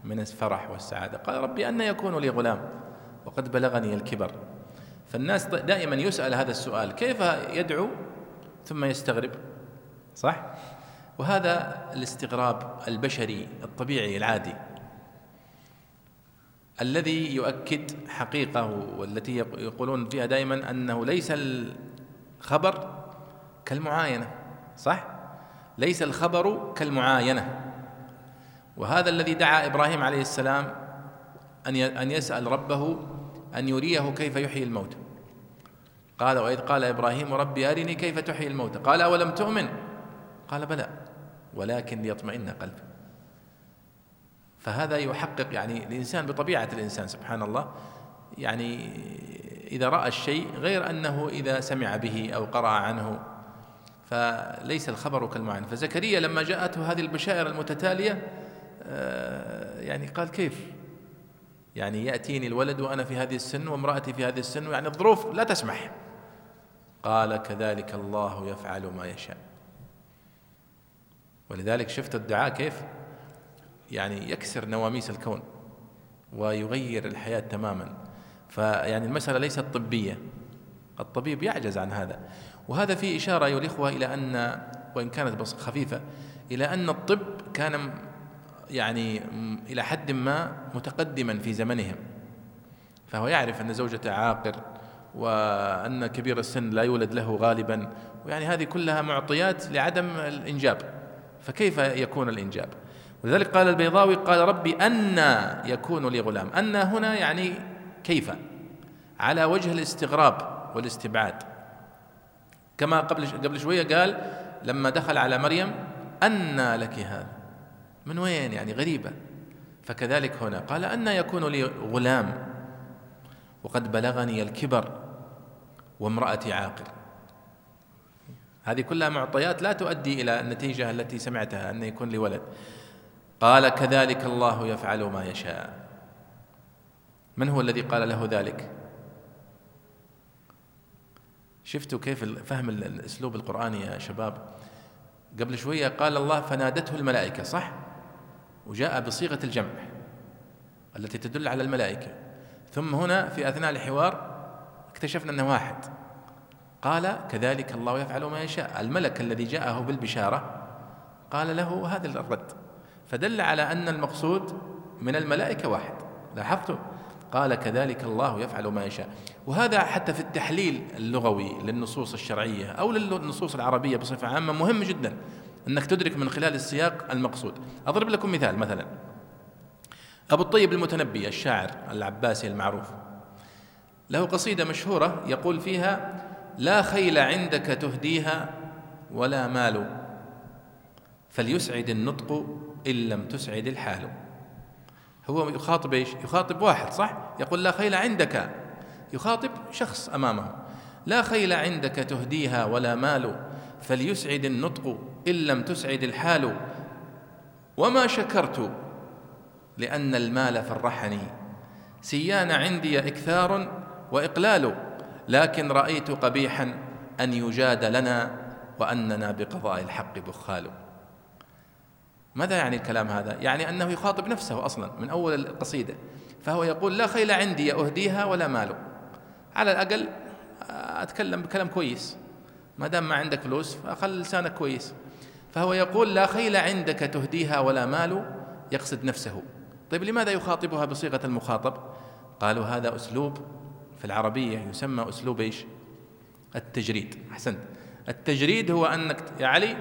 من الفرح والسعادة. قال ربي أن يكون لي غلام وقد بلغني الكبر. فالناس دائما يسأل هذا السؤال كيف يدعو ثم يستغرب. صح؟ وهذا الاستغراب البشري الطبيعي العادي. الذي يؤكد حقيقة والتي يقولون فيها دائما أنه ليس الخبر كالمعاينة. صح؟ ليس الخبر كالمعاينة. وهذا الذي دعا إبراهيم عليه السلام أن أن يسأل ربه أن يريه كيف يحيي الموتى قال وإذ قال إبراهيم ربي أرني كيف تحيي الموتى؟ قال أولم تؤمن؟ قال بلى ولكن ليطمئن قلبي. فهذا يحقق يعني الإنسان بطبيعة الإنسان سبحان الله. يعني إذا رأى الشيء غير أنه إذا سمع به أو قرأ عنه. فليس الخبر كالمعنى فزكريا لما جاءته هذه البشائر المتتالية آه، يعني قال كيف؟ يعني يأتيني الولد وأنا في هذه السن وامرأتي في هذه السن يعني الظروف لا تسمح. قال كذلك الله يفعل ما يشاء. ولذلك شفت الدعاء كيف؟ يعني يكسر نواميس الكون ويغير الحياة تماما. فيعني المسألة ليست طبية. الطبيب يعجز عن هذا. وهذا فيه إشارة أيها الإخوة إلى أن وإن كانت بس خفيفة إلى أن الطب كان يعني إلى حد ما متقدما في زمنهم. فهو يعرف أن زوجته عاقر وأن كبير السن لا يولد له غالبا ويعني هذه كلها معطيات لعدم الإنجاب. فكيف يكون الإنجاب؟ ولذلك قال البيضاوي قال ربي أن يكون لي غلام. أن هنا يعني كيف؟ على وجه الاستغراب والاستبعاد. كما قبل قبل شوية قال لما دخل على مريم أن لك هذا. من وين يعني؟ غريبة. فكذلك هنا. قال أن يكون لي غلام وقد بلغني الكبر وامرأتي عاقر. هذه كلها معطيات لا تؤدي إلى النتيجة التي سمعتها أن يكون لي ولد. قال كذلك الله يفعل ما يشاء. من هو الذي قال له ذلك؟ شفتوا كيف فهم الأسلوب القرآني يا شباب؟ قبل شوية قال الله فنادته الملائكة. صح؟ وجاء بصيغة الجمع التي تدل على الملائكة. ثم هنا في أثناء الحوار اكتشفنا أنه واحد. قال كذلك الله يفعل ما يشاء. الملك الذي جاءه بالبشارة قال له هذا الرد. فدل على أن المقصود من الملائكة واحد. لاحظتم قال كذلك الله يفعل ما يشاء. وهذا حتى في التحليل اللغوي للنصوص الشرعية أو للنصوص العربية بصفة عامة مهم جدا. أنك تدرك من خلال السياق المقصود. أضرب لكم مثال مثلا. أبو الطيب المتنبي الشاعر العباسي المعروف. له قصيدة مشهورة يقول فيها لا خيل عندك تهديها ولا مال. فليسعد النطق إن لم تسعد الحال. هو يخاطب إيش؟ يخاطب واحد صح؟ يقول لا خيل عندك. يخاطب شخص أمامه. لا خيل عندك تهديها ولا مال. فليسعد النطق إن لم تسعد الحال وما شكرت لأن المال فرحني. سيان عندي إكثار وإقلال لكن رأيت قبيحا أن يجاد لنا وأننا بقضاء الحق بخال. ماذا يعني الكلام هذا؟ يعني أنه يخاطب نفسه أصلا من أول القصيدة فهو يقول لا خيل عندي أهديها ولا مال. على الأقل أتكلم بكلام كويس. ما دام ما عندك فلوس فخل لسانك كويس. فهو يقول لا خيل عندك تهديها ولا مال يقصد نفسه. طيب لماذا يخاطبها بصيغة المخاطب؟ قالوا هذا أسلوب في العربية يسمى أسلوب إيش؟ التجريد. أحسنت. التجريد هو أنك يا علي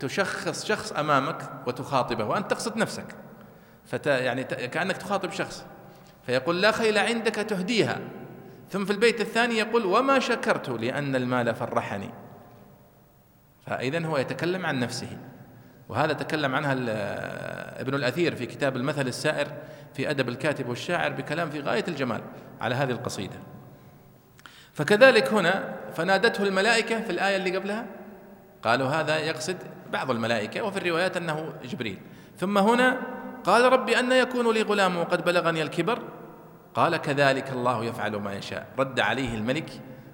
تشخص شخص أمامك وتخاطبه وأنت تقصد نفسك. فت يعني كأنك تخاطب شخص. فيقول لا خيل عندك تهديها. ثم في البيت الثاني يقول وما شكرت لأن المال فرحني. فاذا هو يتكلم عن نفسه. وهذا تكلم عنها ابن الأثير في كتاب المثل السائر في أدب الكاتب والشاعر بكلام في غاية الجمال على هذه القصيدة. فكذلك هنا فنادته الملائكة في الآية اللي قبلها قالوا هذا يقصد بعض الملائكة وفي الروايات أنه جبريل. ثم هنا قال ربي أن يكون لي غلام وقد بلغني الكبر. قال كذلك الله يفعل ما يشاء. رد عليه الملك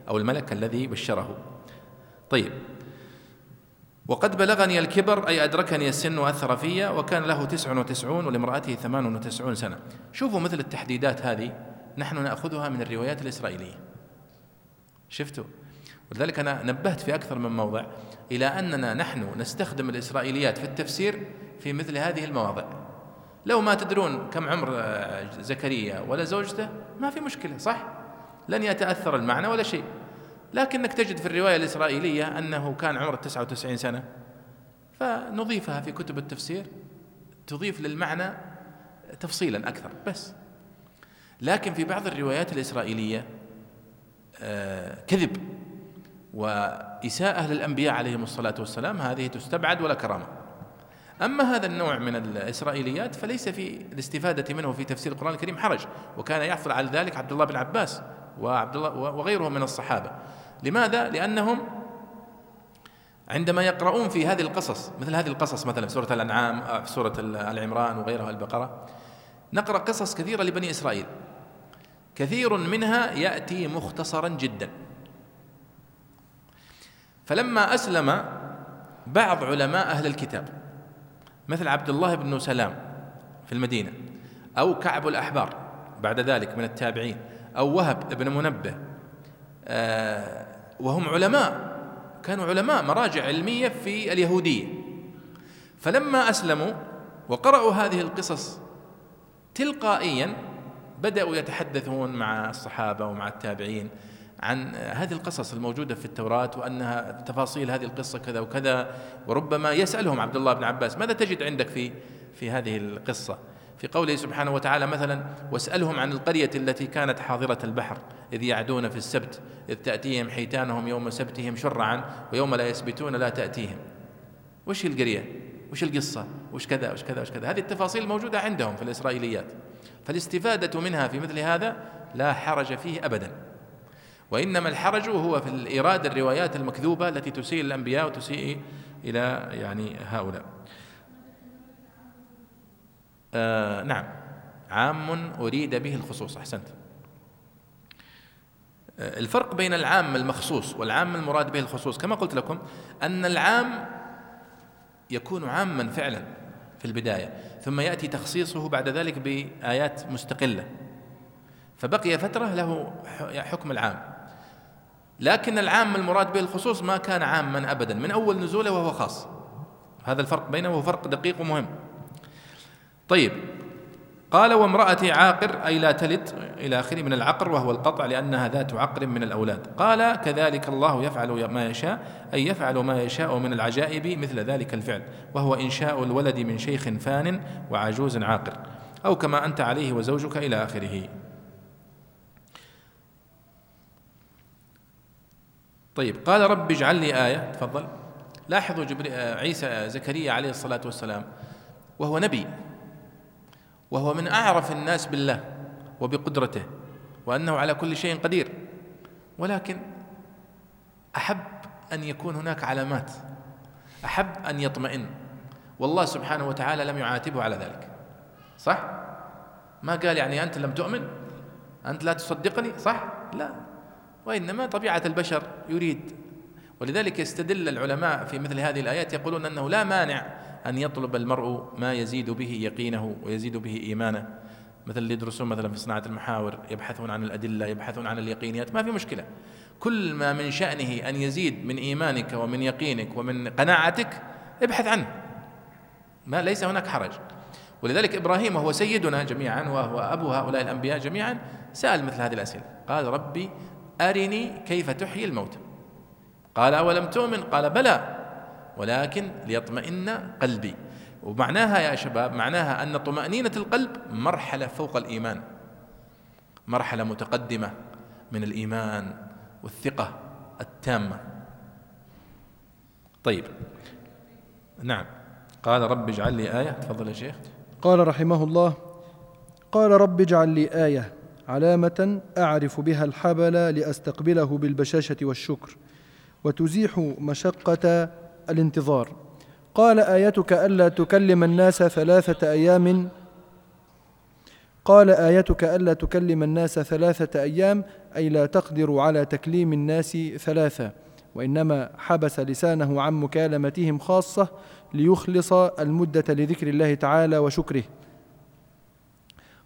أو الملك الذي بشره. طيب وقد بلغني الكبر أي أدركني السن وأثر في وكان له تسع وتسعون ولامرأته ثمان وتسعون سنة. شوفوا مثل التحديدات هذه نحن نأخذها من الروايات الإسرائيلية. شفتوا؟ ولذلك أنا نبهت في أكثر من موضع إلى أننا نحن نستخدم الإسرائيليات في التفسير في مثل هذه المواضع. لو ما تدرون كم عمر آه، زكريا ولا زوجته ما في مشكلة صح؟ لن يتأثر المعنى ولا شيء. لكنك تجد في الرواية الإسرائيلية أنه كان عمره 99 سنة. فنضيفها في كتب التفسير تضيف للمعنى تفصيلا أكثر بس. لكن في بعض الروايات الإسرائيلية آه، كذب. وإساءة للأنبياء عليهم الصلاة والسلام هذه تستبعد ولا كرامة. أما هذا النوع من الإسرائيليات فليس في الاستفادة منه في تفسير القرآن الكريم حرج. وكان يحصل على ذلك عبد الله بن عباس وعبد الله وغيره من الصحابة. لماذا؟ لأنهم عندما يقرؤون في هذه القصص مثل هذه القصص مثلا في سورة الأنعام في سورة العمران وغيرها البقرة نقرأ قصص كثيرة لبني إسرائيل كثير منها يأتي مختصرا جدا فلما أسلم بعض علماء أهل الكتاب مثل عبد الله بن سلام في المدينة أو كعب الأحبار بعد ذلك من التابعين أو وهب بن منبه آه، وهم علماء. كانوا علماء مراجع علمية في اليهودية. فلما أسلموا وقرأوا هذه القصص تلقائيا بدأوا يتحدثون مع الصحابة ومع التابعين عن هذه القصص الموجودة في التوراة وأنها تفاصيل هذه القصة كذا وكذا وربما يسألهم عبد الله بن عباس ماذا تجد عندك في في هذه القصة؟ في قوله سبحانه وتعالى مثلا واسألهم عن القرية التي كانت حاضرة البحر إذ يعدون في السبت إذ تأتيهم حيتانهم يوم سبتهم شرعا ويوم لا يسبتون لا تأتيهم. وش القرية؟ وش القصة؟ وش كذا؟ وش كذا؟ وش كذا؟ هذه التفاصيل موجودة عندهم في الإسرائيليات. فالاستفادة منها في مثل هذا لا حرج فيه أبدا. وإنما الحرج هو في إيراد الروايات المكذوبة التي تسيء الأنبياء وتسيء إلى يعني هؤلاء. آه نعم. عام أريد به الخصوص أحسنت. آه الفرق بين العام المخصوص والعام المراد به الخصوص كما قلت لكم أن العام يكون عاما فعلا في البداية ثم يأتي تخصيصه بعد ذلك بآيات مستقلة. فبقي فترة له حكم العام. لكن العام المراد به الخصوص ما كان عاما ابدا من أول نزوله وهو خاص. هذا الفرق بينه وهو فرق دقيق ومهم. طيب. قال وامرأتي عاقر أي لا تلد إلى آخره من العقر وهو القطع لأنها ذات عقر من الأولاد. قال كذلك الله يفعل ما يشاء أي يفعل ما يشاء من العجائب مثل ذلك الفعل وهو إنشاء الولد من شيخ فان وعجوز عاقر أو كما أنت عليه وزوجك إلى آخره. طيب. قال رب اجعل لي آية تفضل. لاحظوا. آه، عيسى زكريا عليه الصلاة والسلام وهو نبي. وهو من أعرف الناس بالله وبقدرته وأنه على كل شيء قدير. ولكن أحب أن يكون هناك علامات. أحب أن يطمئن. والله سبحانه وتعالى لم يعاتبه على ذلك. صح؟ ما قال يعني أنت لم تؤمن؟ أنت لا تصدقني؟ صح؟ لا. وإنما طبيعة البشر يريد. ولذلك يستدل العلماء في مثل هذه الآيات يقولون أنه لا مانع أن يطلب المرء ما يزيد به يقينه ويزيد به إيمانه. مثل اللي يدرسون مثلا في صناعة المحاور يبحثون عن الأدلة يبحثون عن اليقينيات ما في مشكلة. كل ما من شأنه أن يزيد من إيمانك ومن يقينك ومن قناعتك ابحث عنه. ما ليس هناك حرج. ولذلك إبراهيم وهو سيدنا جميعا وهو أبو هؤلاء الأنبياء جميعا سأل مثل هذه الأسئلة. قال ربي أرني كيف تحيي الموتى. قال أولم تؤمن؟ قال بلى. ولكن ليطمئن قلبي. ومعناها يا شباب معناها أن طمأنينة القلب مرحلة فوق الإيمان مرحلة متقدمة من الإيمان والثقة التامة. طيب نعم. قال رب اجعل لي آية. تفضل يا شيخ. قال رحمه الله قال رب اجعل لي آية علامة أعرف بها الحبل لأستقبله بالبشاشة والشكر وتزيح مشقة الانتظار. قال آيتك ألا تكلم الناس ثلاثة أيام؟ قال آيتك ألا تكلم الناس ثلاثة أيام أي لا تقدر على تكليم الناس ثلاثة وإنما حبس لسانه عن مكالمتهم خاصة ليخلص المدة لذكر الله تعالى وشكره.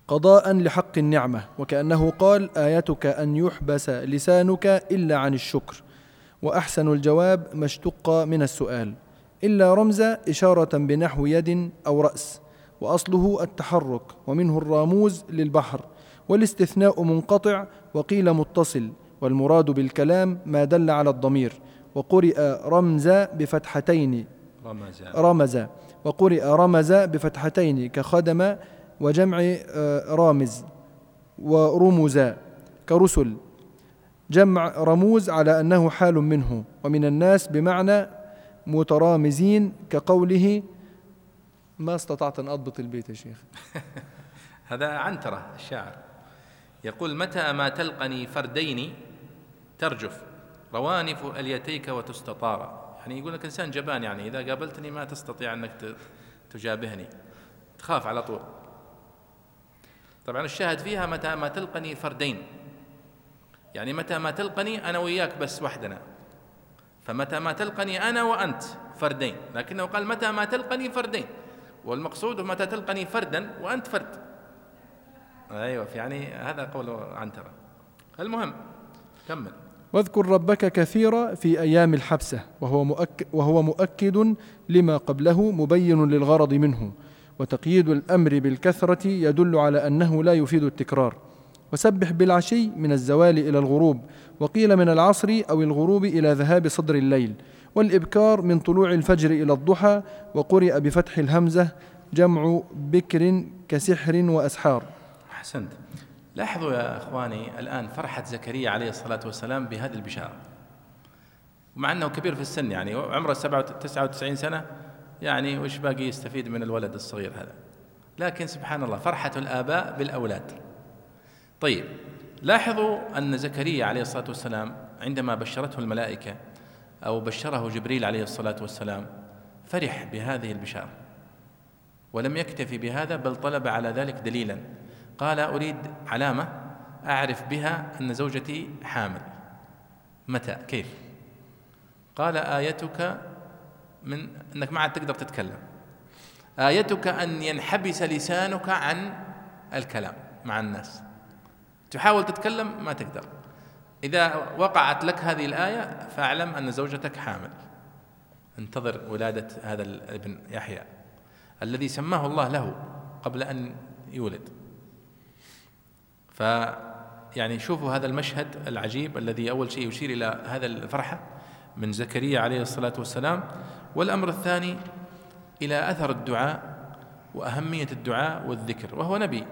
قضاء لحق النعمة وكأنه قال آيتك أن يحبس لسانك إلا عن الشكر. وأحسن الجواب ما اشتق من السؤال. إلا رمز إشارة بنحو يد أو رأس وأصله التحرك ومنه الراموز للبحر والاستثناء منقطع وقيل متصل والمراد بالكلام ما دل على الضمير. وقرئ رمز بفتحتين رمز. رمز. وقرئ رمز بفتحتين كخدم وجمع آه، رامز ورمز كرسل. جمع رموز على أنه حال منه ومن الناس بمعنى مترامزين كقوله ما استطعت أن أضبط البيت يا شيخ. (laughs) هذا عنترة الشاعر. يقول متى ما تلقني فردين ترجف روانف أليتيك وتستطار. يعني يقول لك إنسان جبان يعني إذا قابلتني ما تستطيع أنك ت- تجابهني. تخاف على طول. طبعا الشاهد فيها متى ما تلقني فردين. يعني متى ما تلقني أنا وياك بس وحدنا. فمتى ما تلقني أنا وأنت فردين. لكنه قال متى ما تلقني فردين. والمقصود متى تلقني فردا وأنت فرد. أيوه يعني هذا قول عنترة المهم كمل. واذكر ربك كثيرا في أيام الحبسة وهو مؤكد, وهو مؤكد لما قبله مبين للغرض منه وتقييد الأمر بالكثرة يدل على أنه لا يفيد التكرار. وسبح بالعشي من الزوال إلى الغروب وقيل من العصر أو الغروب إلى ذهاب صدر الليل والإبكار من طلوع الفجر إلى الضحى وقرئ بفتح الهمزة جمع بكر كسحر وأسحار. أحسنت. لاحظوا يا إخواني الآن فرحة زكريا عليه الصلاة والسلام بهذه البشارة. مع أنه كبير في السن يعني عمره 99 سنة يعني وش باقي يستفيد من الولد الصغير هذا؟ لكن سبحان الله فرحة الآباء بالأولاد. طيب لاحظوا أن زكريا عليه الصلاة والسلام عندما بشرته الملائكة أو بشره جبريل عليه الصلاة والسلام فرح بهذه البشارة ولم يكتفي بهذا بل طلب على ذلك دليلا. قال أريد علامة أعرف بها أن زوجتي حامل. متى؟ كيف؟ قال آيتك من أنك ما عاد تقدر تتكلم. آيتك أن ينحبس لسانك عن الكلام مع الناس. تحاول تتكلم ما تقدر. إذا وقعت لك هذه الآية فاعلم أن زوجتك حامل. انتظر ولادة هذا الابن يحيى الذي سماه الله له قبل أن يولد. ف يعني شوفوا هذا المشهد العجيب الذي أول شيء يشير إلى هذا الفرحة من زكريا عليه الصلاة والسلام والأمر الثاني إلى أثر الدعاء وأهمية الدعاء والذكر وهو نبي.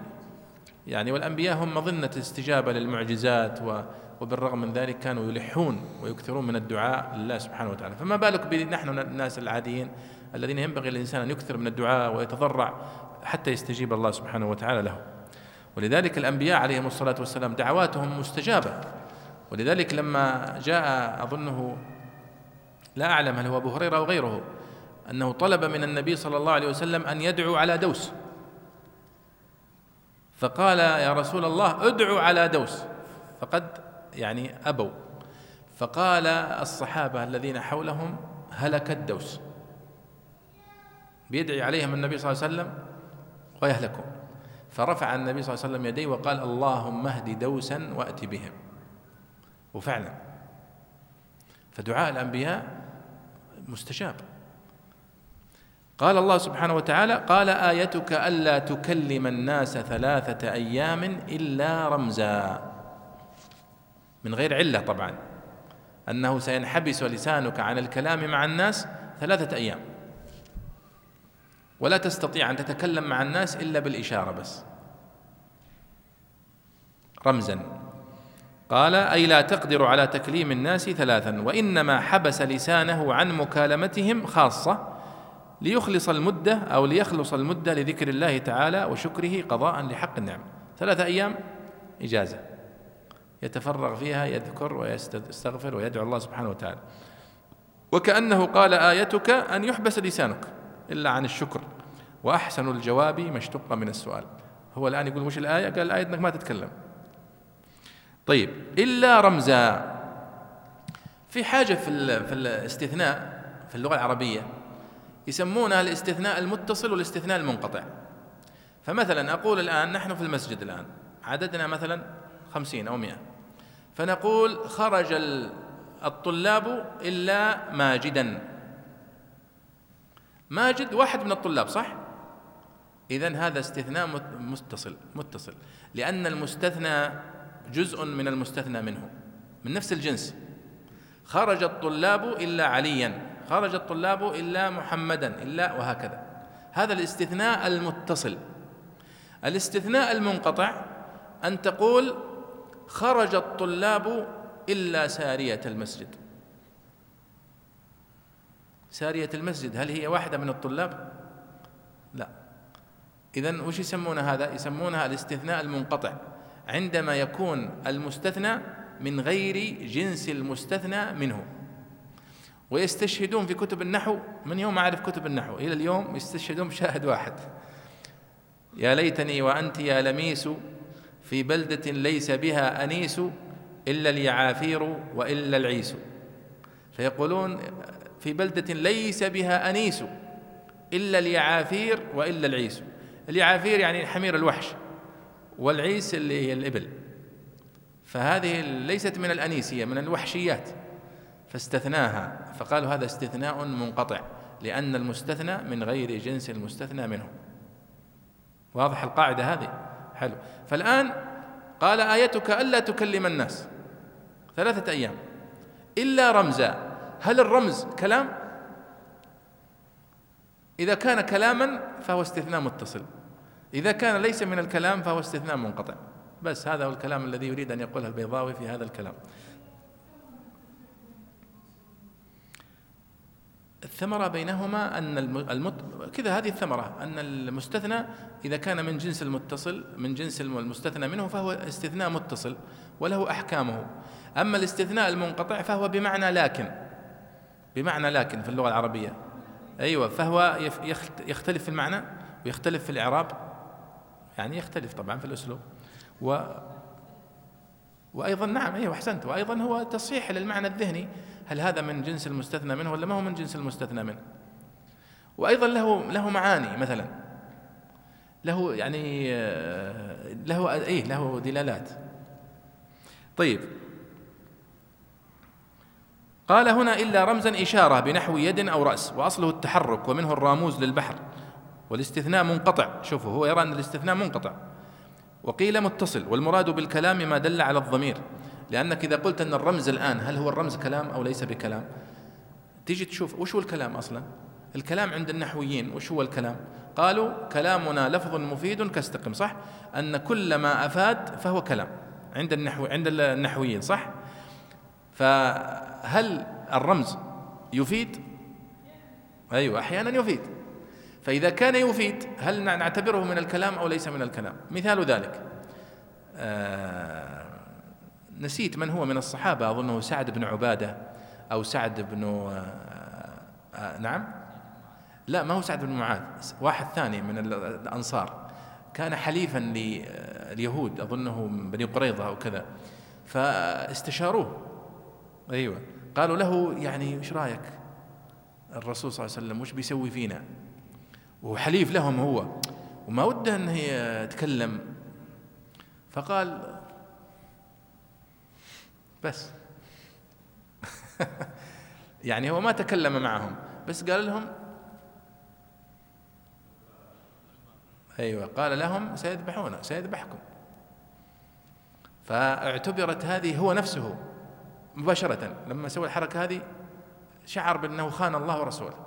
يعني والأنبياء هم مظنة استجابة للمعجزات و وبالرغم من ذلك كانوا يلحون ويكثرون من الدعاء لله سبحانه وتعالى. فما بالك بنحن الناس العاديين الذين ينبغي للإنسان أن يكثر من الدعاء ويتضرع حتى يستجيب الله سبحانه وتعالى له. ولذلك الأنبياء عليهم الصلاة والسلام دعواتهم مستجابة. ولذلك لما جاء أظنه لا أعلم هل هو أبو هريرة أو غيره أنه طلب من النبي صلى الله عليه وسلم أن يدعو على دوس. فقال يا رسول الله ادعو على دوس. فقد يعني أبوا. فقال الصحابة الذين حولهم هلك الدوس. بيدعي عليهم النبي صلى الله عليه وسلم ويهلكوا فرفع النبي صلى الله عليه وسلم يديه وقال اللهم اهد دوسا وأت بهم. وفعلا. فدعاء الأنبياء مستجاب. قال الله سبحانه وتعالى قال آيتك ألا تكلم الناس ثلاثة أيام إلا رمزا. من غير علة طبعا. أنه سينحبس لسانك عن الكلام مع الناس ثلاثة أيام. ولا تستطيع أن تتكلم مع الناس إلا بالإشارة بس. رمزا. قال أي لا تقدر على تكليم الناس ثلاثا وإنما حبس لسانه عن مكالمتهم خاصة ليخلص المدة أو ليخلص المدة لذكر الله تعالى وشكره قضاء لحق النعم. ثلاثة أيام إجازة. يتفرغ فيها يذكر ويستغفر ويدعو الله سبحانه وتعالى. وكأنه قال آيتك أن يحبس لسانك إلا عن الشكر. وأحسن الجواب ما اشتق من السؤال. هو الآن يقول وش الآية؟ قال الآية أنك ما تتكلم. طيب إلا رمزا. في حاجة في, في الاستثناء في اللغة العربية يسمونها الاستثناء المتصل والاستثناء المنقطع. فمثلا أقول الآن نحن في المسجد الآن عددنا مثلا خمسين أو مئة. فنقول خرج الطلاب إلا ماجدا. ماجد واحد من الطلاب صح؟ إذا هذا استثناء متصل متصل. لأن المستثنى جزء من المستثنى منه من نفس الجنس. خرج الطلاب إلا عليا. خرج الطلاب إلا محمدا إلا وهكذا. هذا الاستثناء المتصل. الاستثناء المنقطع أن تقول خرج الطلاب إلا سارية المسجد. سارية المسجد هل هي واحدة من الطلاب؟ لا. إذا وش يسمون هذا؟ يسمونها الاستثناء المنقطع. عندما يكون المستثنى من غير جنس المستثنى منه. ويستشهدون في كتب النحو. من يوم أعرف كتب النحو إلى اليوم يستشهدون بشاهد واحد. يا ليتني وأنت يا لميس في بلدة ليس بها أنيس إلا اليعافير وإلا العيس. فيقولون في بلدة ليس بها أنيس إلا اليعافير وإلا العيس. اليعافير يعني حمير الوحش والعيس اللي هي الإبل. فهذه ليست من الأنيسية من الوحشيات. فاستثناها. فقالوا هذا استثناء منقطع لأن المستثنى من غير جنس المستثنى منه. واضح القاعدة هذه؟ حلو. فالآن قال آيتك ألا تكلم الناس. ثلاثة أيام. إلا رمزا. هل الرمز كلام؟ إذا كان كلاما فهو استثناء متصل. إذا كان ليس من الكلام فهو استثناء منقطع. بس هذا هو الكلام الذي يريد أن يقوله البيضاوي في هذا الكلام. الثمرة بينهما أن المت... كذا هذه الثمرة أن المستثنى إذا كان من جنس المتصل من جنس المستثنى منه فهو استثناء متصل وله أحكامه. أما الاستثناء المنقطع فهو بمعنى لكن بمعنى لكن في اللغة العربية. أيوة فهو يختلف في المعنى ويختلف في الإعراب يعني يختلف طبعا في الأسلوب. و وأيضا نعم أيوة أحسنت. وأيضا هو تصحيح للمعنى الذهني هل هذا من جنس المستثنى منه ولا ما هو من جنس المستثنى منه؟ وأيضا له له معاني مثلا. له يعني آه، له إيه له دلالات. طيب. قال هنا إلا رمزا إشارة بنحو يد أو رأس وأصله التحرك ومنه الراموز للبحر والاستثناء منقطع. شوفوا هو يرى أن الاستثناء منقطع. وقيل متصل والمراد بالكلام ما دل على الضمير. لأنك إذا قلت أن الرمز الآن هل هو الرمز كلام أو ليس بكلام؟ تيجي تشوف وش هو الكلام أصلا؟ الكلام عند النحويين وش هو الكلام؟ قالوا كلامنا لفظ مفيد كاستقم صح؟ أن كل ما أفاد فهو كلام عند النحو عند النحويين صح؟ فهل الرمز يفيد؟ أيوة أحيانا يفيد. فإذا كان يفيد هل نعتبره من الكلام أو ليس من الكلام؟ مثال ذلك. آه نسيت من هو من الصحابة أظنه سعد بن عبادة أو سعد بن آه آه نعم؟ لا ما هو سعد بن معاذ واحد ثاني من الأنصار. كان حليفا لليهود أظنه من بني قريظة أو كذا. فاستشاروه. أيوة. قالوا له يعني إيش رأيك؟ الرسول صلى الله عليه وسلم وش بيسوي فينا؟ وحليف لهم هو. وما وده انه يتكلم فقال بس. (laughs) يعني هو ما تكلم معهم بس قال لهم أيوه قال لهم سيذبحون سيذبحكم. فاعتبرت هذه هو نفسه مباشرة لما سوى الحركة هذه شعر بأنه خان الله ورسوله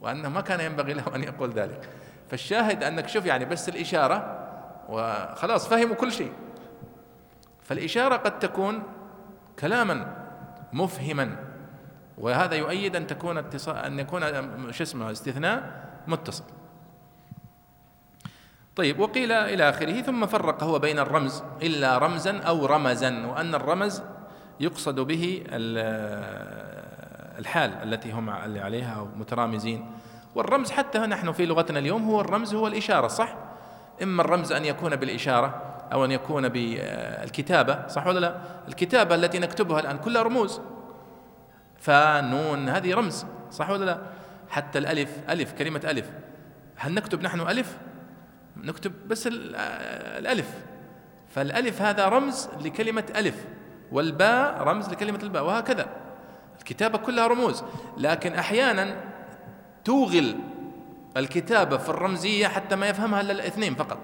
وأنه ما كان ينبغي له أن يقول ذلك. فالشاهد أنك شوف يعني بس الإشارة وخلاص فهموا كل شيء. فالإشارة قد تكون كلاما مفهما وهذا يؤيد أن تكون اتصال أن يكون شو اسمه استثناء متصل. طيب وقيل إلى آخره ثم فرق هو بين الرمز إلا رمزا أو رمزا وأن الرمز يقصد به الحال التي هم عليها مترامزين. والرمز حتى نحن في لغتنا اليوم هو الرمز هو الإشارة صح؟ إما الرمز أن يكون بالإشارة أو أن يكون بالكتابة صح ولا لا؟ الكتابة التي نكتبها الآن كلها رموز. فنون هذه رمز صح ولا لا؟ حتى الألف ألف كلمة ألف. هل نكتب نحن ألف؟ نكتب بس الألف. فالألف هذا رمز لكلمة ألف والباء رمز لكلمة الباء وهكذا. الكتابة كلها رموز. لكن أحيانا توغل الكتابة في الرمزية حتى ما يفهمها إلا الاثنين فقط.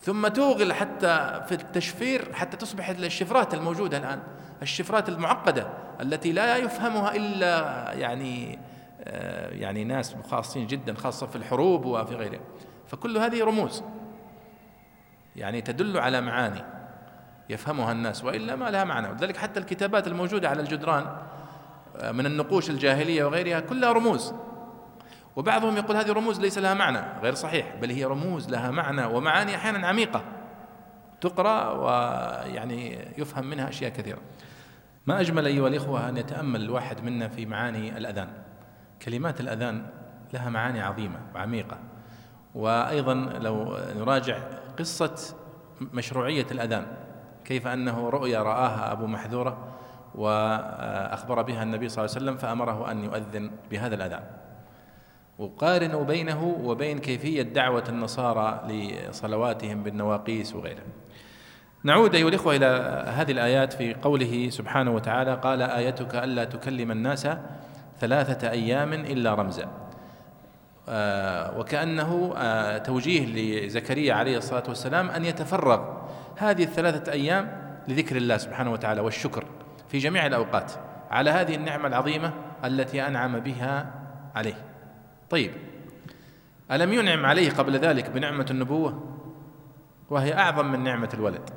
ثم توغل حتى في التشفير حتى تصبح الشفرات الموجودة الآن الشفرات المعقدة التي لا يفهمها إلا يعني آه، يعني ناس خاصين جدا خاصة في الحروب وفي غيرها. فكل هذه رموز يعني تدل على معاني يفهمها الناس وإلا ما لها معنى. ولذلك حتى الكتابات الموجودة على الجدران آه، من النقوش الجاهلية وغيرها كلها رموز. وبعضهم يقول هذه رموز ليس لها معنى غير صحيح بل هي رموز لها معنى ومعاني أحيانا عميقة تقرأ ويعني يفهم منها أشياء كثيرة. ما أجمل أيها الإخوة أن يتأمل الواحد منا في معاني الأذان؟ كلمات الأذان لها معاني عظيمة وعميقة. وأيضا لو نراجع قصة مشروعية الأذان كيف أنه رؤيا رآها أبو محذورة وأخبر بها النبي صلى الله عليه وسلم فأمره أن يؤذن بهذا الأذان. وقارنوا بينه وبين كيفية دعوة النصارى لصلواتهم بالنواقيس وغيره نعود أيها الإخوة إلى هذه الآيات في قوله سبحانه وتعالى قال آيتك ألا تكلم الناس ثلاثة أيام إلا رمزا. آه، وكأنه آه، توجيه لزكريا عليه الصلاة والسلام أن يتفرغ هذه الثلاثة أيام لذكر الله سبحانه وتعالى والشكر في جميع الأوقات على هذه النعمة العظيمة التي أنعم بها عليه. طيب ألم ينعم عليه قبل ذلك بنعمة النبوة؟ وهي أعظم من نعمة الولد.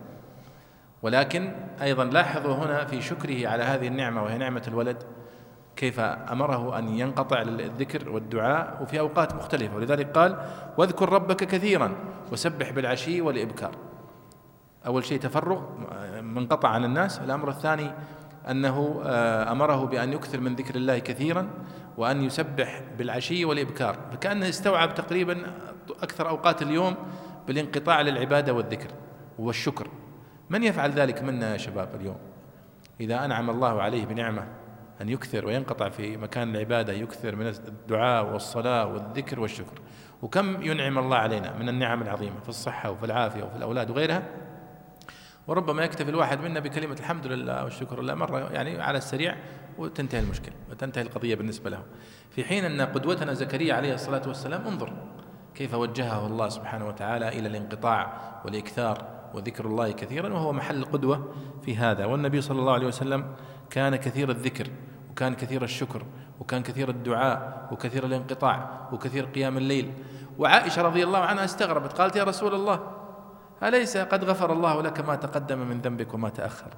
ولكن أيضا لاحظوا هنا في شكره على هذه النعمة وهي نعمة الولد كيف أمره أن ينقطع للذكر والدعاء وفي أوقات مختلفة. ولذلك قال واذكر ربك كثيرا وسبح بالعشي والإبكار. أول شيء تفرغ منقطع عن الناس. الأمر الثاني أنه آه، أمره بأن يكثر من ذكر الله كثيرا وأن يسبح بالعشي والإبكار فكأنه استوعب تقريبا أكثر أوقات اليوم بالانقطاع للعبادة والذكر والشكر. من يفعل ذلك منا يا شباب اليوم؟ إذا أنعم الله عليه بنعمة أن يكثر وينقطع في مكان العبادة يكثر من الدعاء والصلاة والذكر والشكر. وكم ينعم الله علينا من النعم العظيمة في الصحة وفي العافية وفي الأولاد وغيرها؟ وربما يكتفي الواحد منا بكلمة الحمد لله والشكر لله مرة يعني على السريع وتنتهي المشكلة وتنتهي القضية بالنسبة له في حين أن قدوتنا زكريا عليه الصلاة والسلام انظر كيف وجهه الله سبحانه وتعالى إلى الانقطاع والإكثار وذكر الله كثيرا وهو محل قدوة في هذا. والنبي صلى الله عليه وسلم كان كثير الذكر وكان كثير الشكر وكان كثير الدعاء وكثير الانقطاع وكثير قيام الليل. وعائشة رضي الله عنها استغربت قالت يا رسول الله أليس قد غفر الله لك ما تقدم من ذنبك وما تأخر؟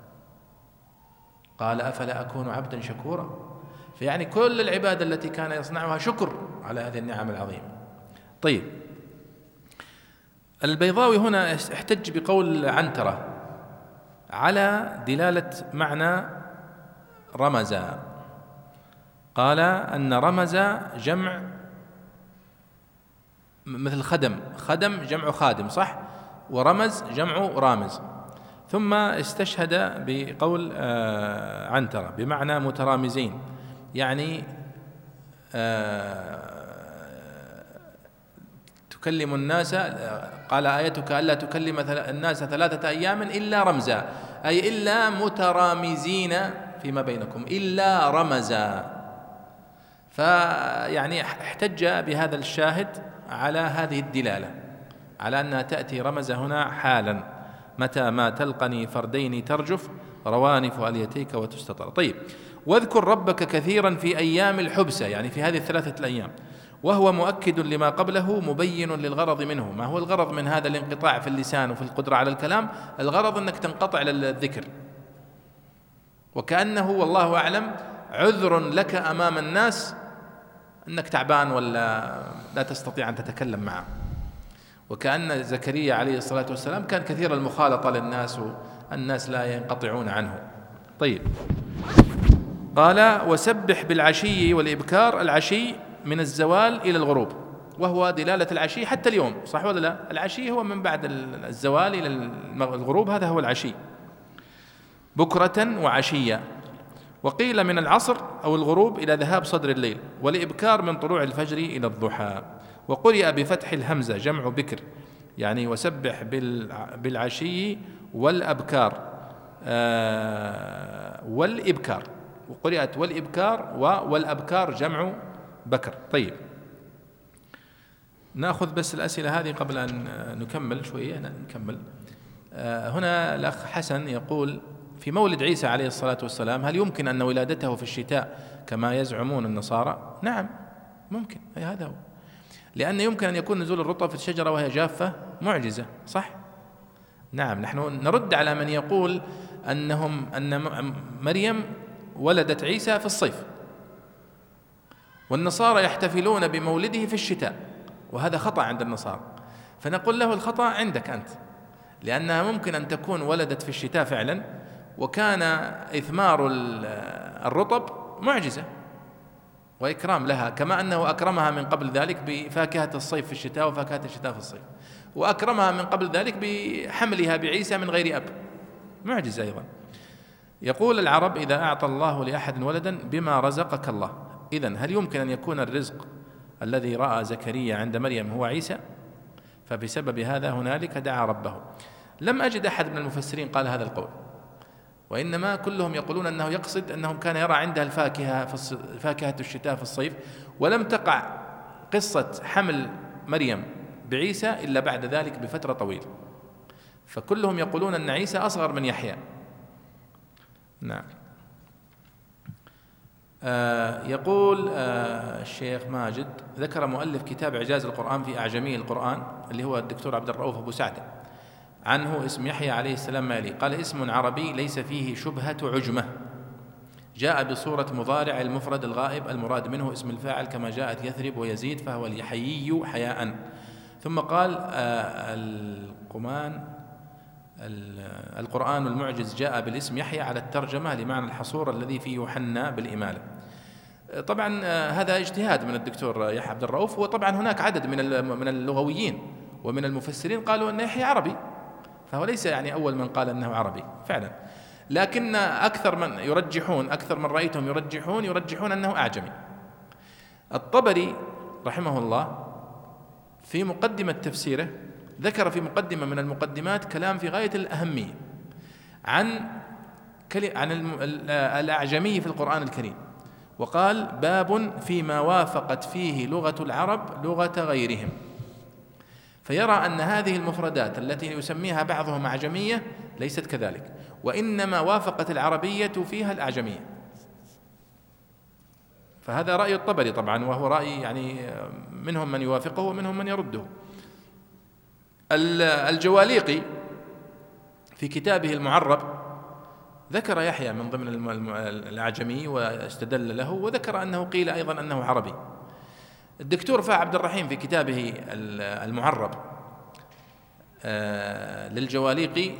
قال أفلا أكون عبدا شكورا؟ فيعني كل العبادة التي كان يصنعها شكر على هذه النعم العظيمة. طيب. البيضاوي هنا احتج بقول عنترة على دلالة معنى رمز قال أن رمز جمع مثل خدم. خدم جمع خادم صح؟ ورمز جمع رامز. ثم استشهد بقول آه، عنترة بمعنى مترامزين. يعني آه، تكلم الناس قال آيتك ألا تكلم الناس ثلاثة أيام إلا رمزا. أي إلا مترامزين فيما بينكم إلا رمزا. فيعني احتج بهذا الشاهد على هذه الدلالة على أنها تأتي رمز هنا حالا. متى ما تلقني فردين ترجف روانف أليتيك وتستطر. طيب واذكر ربك كثيرا في أيام الحبسة يعني في هذه الثلاثة الأيام وهو مؤكد لما قبله مبين للغرض منه. ما هو الغرض من هذا الانقطاع في اللسان وفي القدرة على الكلام؟ الغرض أنك تنقطع للذكر وكأنه والله أعلم عذر لك أمام الناس أنك تعبان ولا لا تستطيع أن تتكلم معه. وكأن زكريا عليه الصلاة والسلام كان كثير المخالطة للناس والناس لا ينقطعون عنه. طيب. قال وسبح بالعشي والإبكار العشي من الزوال إلى الغروب وهو دلالة العشي حتى اليوم صح ولا لا؟ العشي هو من بعد الزوال إلى الغروب هذا هو العشي. بكرة وعشية. وقيل من العصر أو الغروب إلى ذهاب صدر الليل والإبكار من طلوع الفجر إلى الضحى. وقرئ بفتح الهمزة جمع بكر. يعني وسبح بالعشي والأبكار. آه والإبكار. وقرئت والإبكار والأبكار جمع بكر. طيب. نأخذ بس الأسئلة هذه قبل أن نكمل شوية. نكمل. آه هنا الأخ حسن يقول في مولد عيسى عليه الصلاة والسلام هل يمكن أن ولادته في الشتاء كما يزعمون النصارى؟ نعم ممكن. أي هذا هو. لأن يمكن أن يكون نزول الرطب في الشجرة وهي جافة معجزة صح؟ نعم نحن نرد على من يقول أنهم أن مريم ولدت عيسى في الصيف. والنصارى يحتفلون بمولده في الشتاء وهذا خطأ عند النصارى. فنقول له الخطأ عندك أنت لأنها ممكن أن تكون ولدت في الشتاء فعلا وكان إثمار الرطب معجزة. وإكرام لها كما أنه أكرمها من قبل ذلك بفاكهة الصيف في الشتاء وفاكهة الشتاء في الصيف. وأكرمها من قبل ذلك بحملها بعيسى من غير أب. معجزة أيضا. يقول العرب إذا أعطى الله لأحد ولدا بما رزقك الله. إذا هل يمكن أن يكون الرزق الذي رأى زكريا عند مريم هو عيسى؟ فبسبب هذا هنالك دعا ربه. لم أجد أحد من المفسرين قال هذا القول. وإنما كلهم يقولون أنه يقصد أنه كان يرى عندها الفاكهة في فاكهة الشتاء في الصيف ولم تقع قصة حمل مريم بعيسى إلا بعد ذلك بفترة طويلة. فكلهم يقولون أن عيسى أصغر من يحيى. نعم. آه يقول آه الشيخ ماجد ذكر مؤلف كتاب إعجاز القرآن في أعجمي القرآن اللي هو الدكتور عبد الرؤوف أبو سعد. عنه اسم يحيى عليه السلام ما يلي قال اسم عربي ليس فيه شبهة عجمة. جاء بصورة مضارع المفرد الغائب المراد منه اسم الفاعل كما جاءت يثرب ويزيد فهو اليحيي حياء. ثم قال آه القمان القرآن المعجز جاء بالاسم يحيى على الترجمة لمعنى الحصور الذي في يوحنا بالإمالة. طبعا آه، هذا اجتهاد من الدكتور يحيى عبد الرؤوف وطبعا هناك عدد من من اللغويين ومن المفسرين قالوا أن يحيى عربي. فهو ليس يعني أول من قال أنه عربي فعلا. لكن أكثر من يرجحون أكثر من رأيتهم يرجحون يرجحون أنه أعجمي. الطبري رحمه الله في مقدمة تفسيره ذكر في مقدمة من المقدمات كلام في غاية الأهمية عن عن الأعجمي في القرآن الكريم. وقال باب فيما وافقت فيه لغة العرب لغة غيرهم. فيرى أن هذه المفردات التي يسميها بعضهم أعجمية ليست كذلك وإنما وافقت العربية فيها الأعجمية. فهذا رأي الطبري طبعا وهو رأي يعني منهم من يوافقه ومنهم من يرده. الجواليقي في كتابه المعرب ذكر يحيى من ضمن الأعجمي واستدل له وذكر أنه قيل أيضا أنه عربي. الدكتور فا عبد الرحيم في كتابه ال- المعرب آه، للجواليقي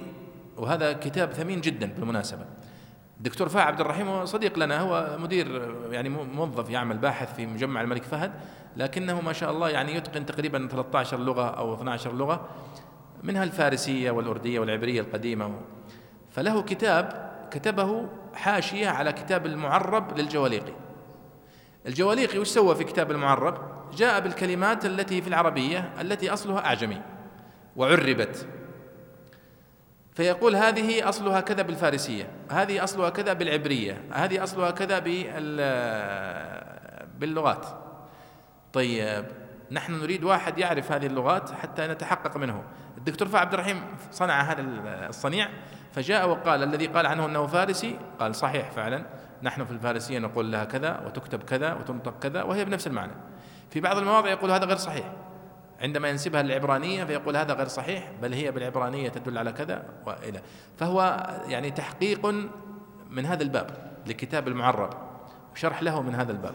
وهذا كتاب ثمين جدا بالمناسبة. الدكتور فا عبد الرحيم هو صديق لنا هو مدير يعني موظف يعمل باحث في مجمع الملك فهد لكنه ما شاء الله يعني يتقن تقريبا 13 لغة أو 12 لغة منها الفارسية والأردية والعبرية القديمة. فله كتاب كتبه حاشية على كتاب المعرب للجواليقي. الجواليقي وش سوى في كتاب المعرب؟ جاء بالكلمات التي في العربية التي أصلها أعجمي وعربت. فيقول هذه أصلها كذا بالفارسية هذه أصلها كذا بالعبرية هذه أصلها كذا بال- باللغات. طيب نحن نريد واحد يعرف هذه اللغات حتى نتحقق منه. الدكتور فا عبد الرحيم صنع هذا الصنيع فجاء وقال الذي قال عنه إنه فارسي قال صحيح فعلا. نحن في الفارسية نقول لها كذا وتكتب كذا وتنطق كذا وهي بنفس المعنى. في بعض المواضع يقول هذا غير صحيح. عندما ينسبها للعبرانية فيقول هذا غير صحيح بل هي بالعبرانية تدل على كذا وإلى. فهو يعني تحقيق من هذا الباب لكتاب المعرب وشرح له من هذا الباب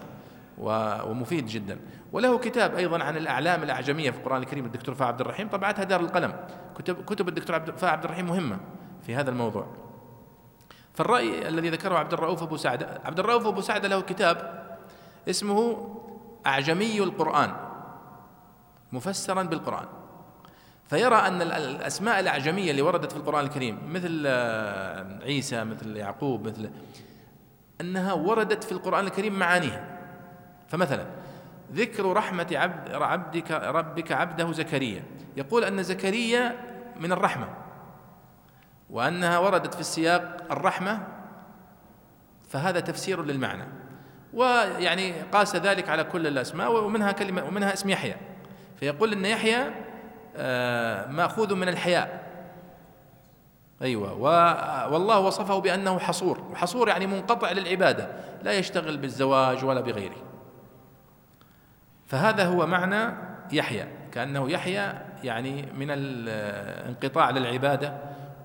ومفيد جدا. وله كتاب أيضا عن الأعلام الأعجمية في القرآن الكريم الدكتور فا عبد الرحيم طبعتها دار القلم. كتب كتب الدكتور عبد فا عبد الرحيم مهمة في هذا الموضوع. فالرأي الذي ذكره عبد الرؤوف أبو سعد عبد الرؤوف أبو سعد له كتاب اسمه أعجمي القرآن مفسرا بالقرآن. فيرى أن ال- الأسماء الأعجمية اللي وردت في القرآن الكريم مثل آه، عيسى مثل يعقوب مثل أنها وردت في القرآن الكريم معانيها. فمثلا ذكر رحمة عبد ربك عبده زكريا. يقول أن زكريا من الرحمة. وأنها وردت في السياق الرحمة فهذا تفسير للمعنى. ويعني قاس ذلك على كل الأسماء ومنها كلمة ومنها اسم يحيى. فيقول أن يحيى آه، مأخوذ من الحياء. أيوة. والله وصفه بأنه حصور. وحصور يعني منقطع للعبادة. لا يشتغل بالزواج ولا بغيره. فهذا هو معنى يحيى. كأنه يحيى يعني من الانقطاع للعبادة.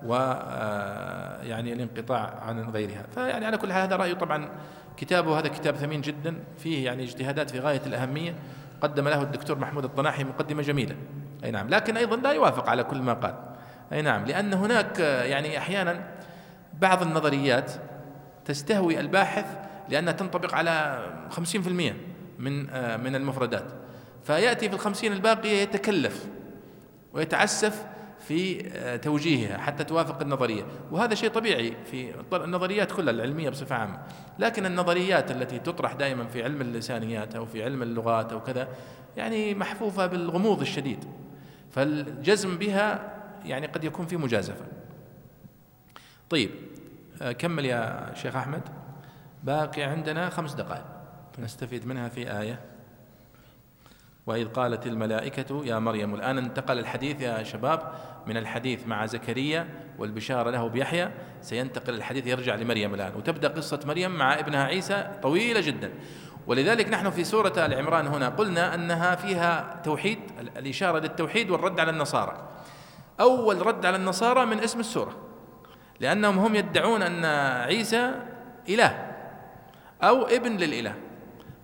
و آه، الانقطاع عن غيرها. فيعني على كل حال هذا رأيه طبعا كتابه هذا كتاب ثمين جدا فيه يعني اجتهادات في غاية الأهمية. قدم له الدكتور محمود الطناحي مقدمة جميلة. أي نعم. لكن أيضا لا يوافق على كل ما قال. أي نعم. لأن هناك آه، يعني أحيانا بعض النظريات تستهوي الباحث لأنها تنطبق على 50% من آه، من المفردات. فيأتي في الخمسين الباقية يتكلف ويتعسف في آه، توجيهها حتى توافق النظرية. وهذا شيء طبيعي في النظريات كلها العلمية بصفة عامة. لكن النظريات التي تطرح دائما في علم اللسانيات أو في علم اللغات أو كذا يعني محفوفة بالغموض الشديد. فالجزم بها يعني قد يكون في مجازفة. طيب آه، كمل يا شيخ أحمد. باقي عندنا خمس دقائق. نستفيد منها في آية. وإذ قالت الملائكة يا مريم الآن انتقل الحديث يا شباب. من الحديث مع زكريا والبشارة له بيحيى سينتقل الحديث يرجع لمريم الآن. وتبدأ قصة مريم مع ابنها عيسى طويلة جدا. ولذلك نحن في سورة آل عمران هنا قلنا أنها فيها توحيد الإشارة للتوحيد والرد على النصارى. أول رد على النصارى من اسم السورة لأنهم هم يدعون أن عيسى إله أو ابن للإله.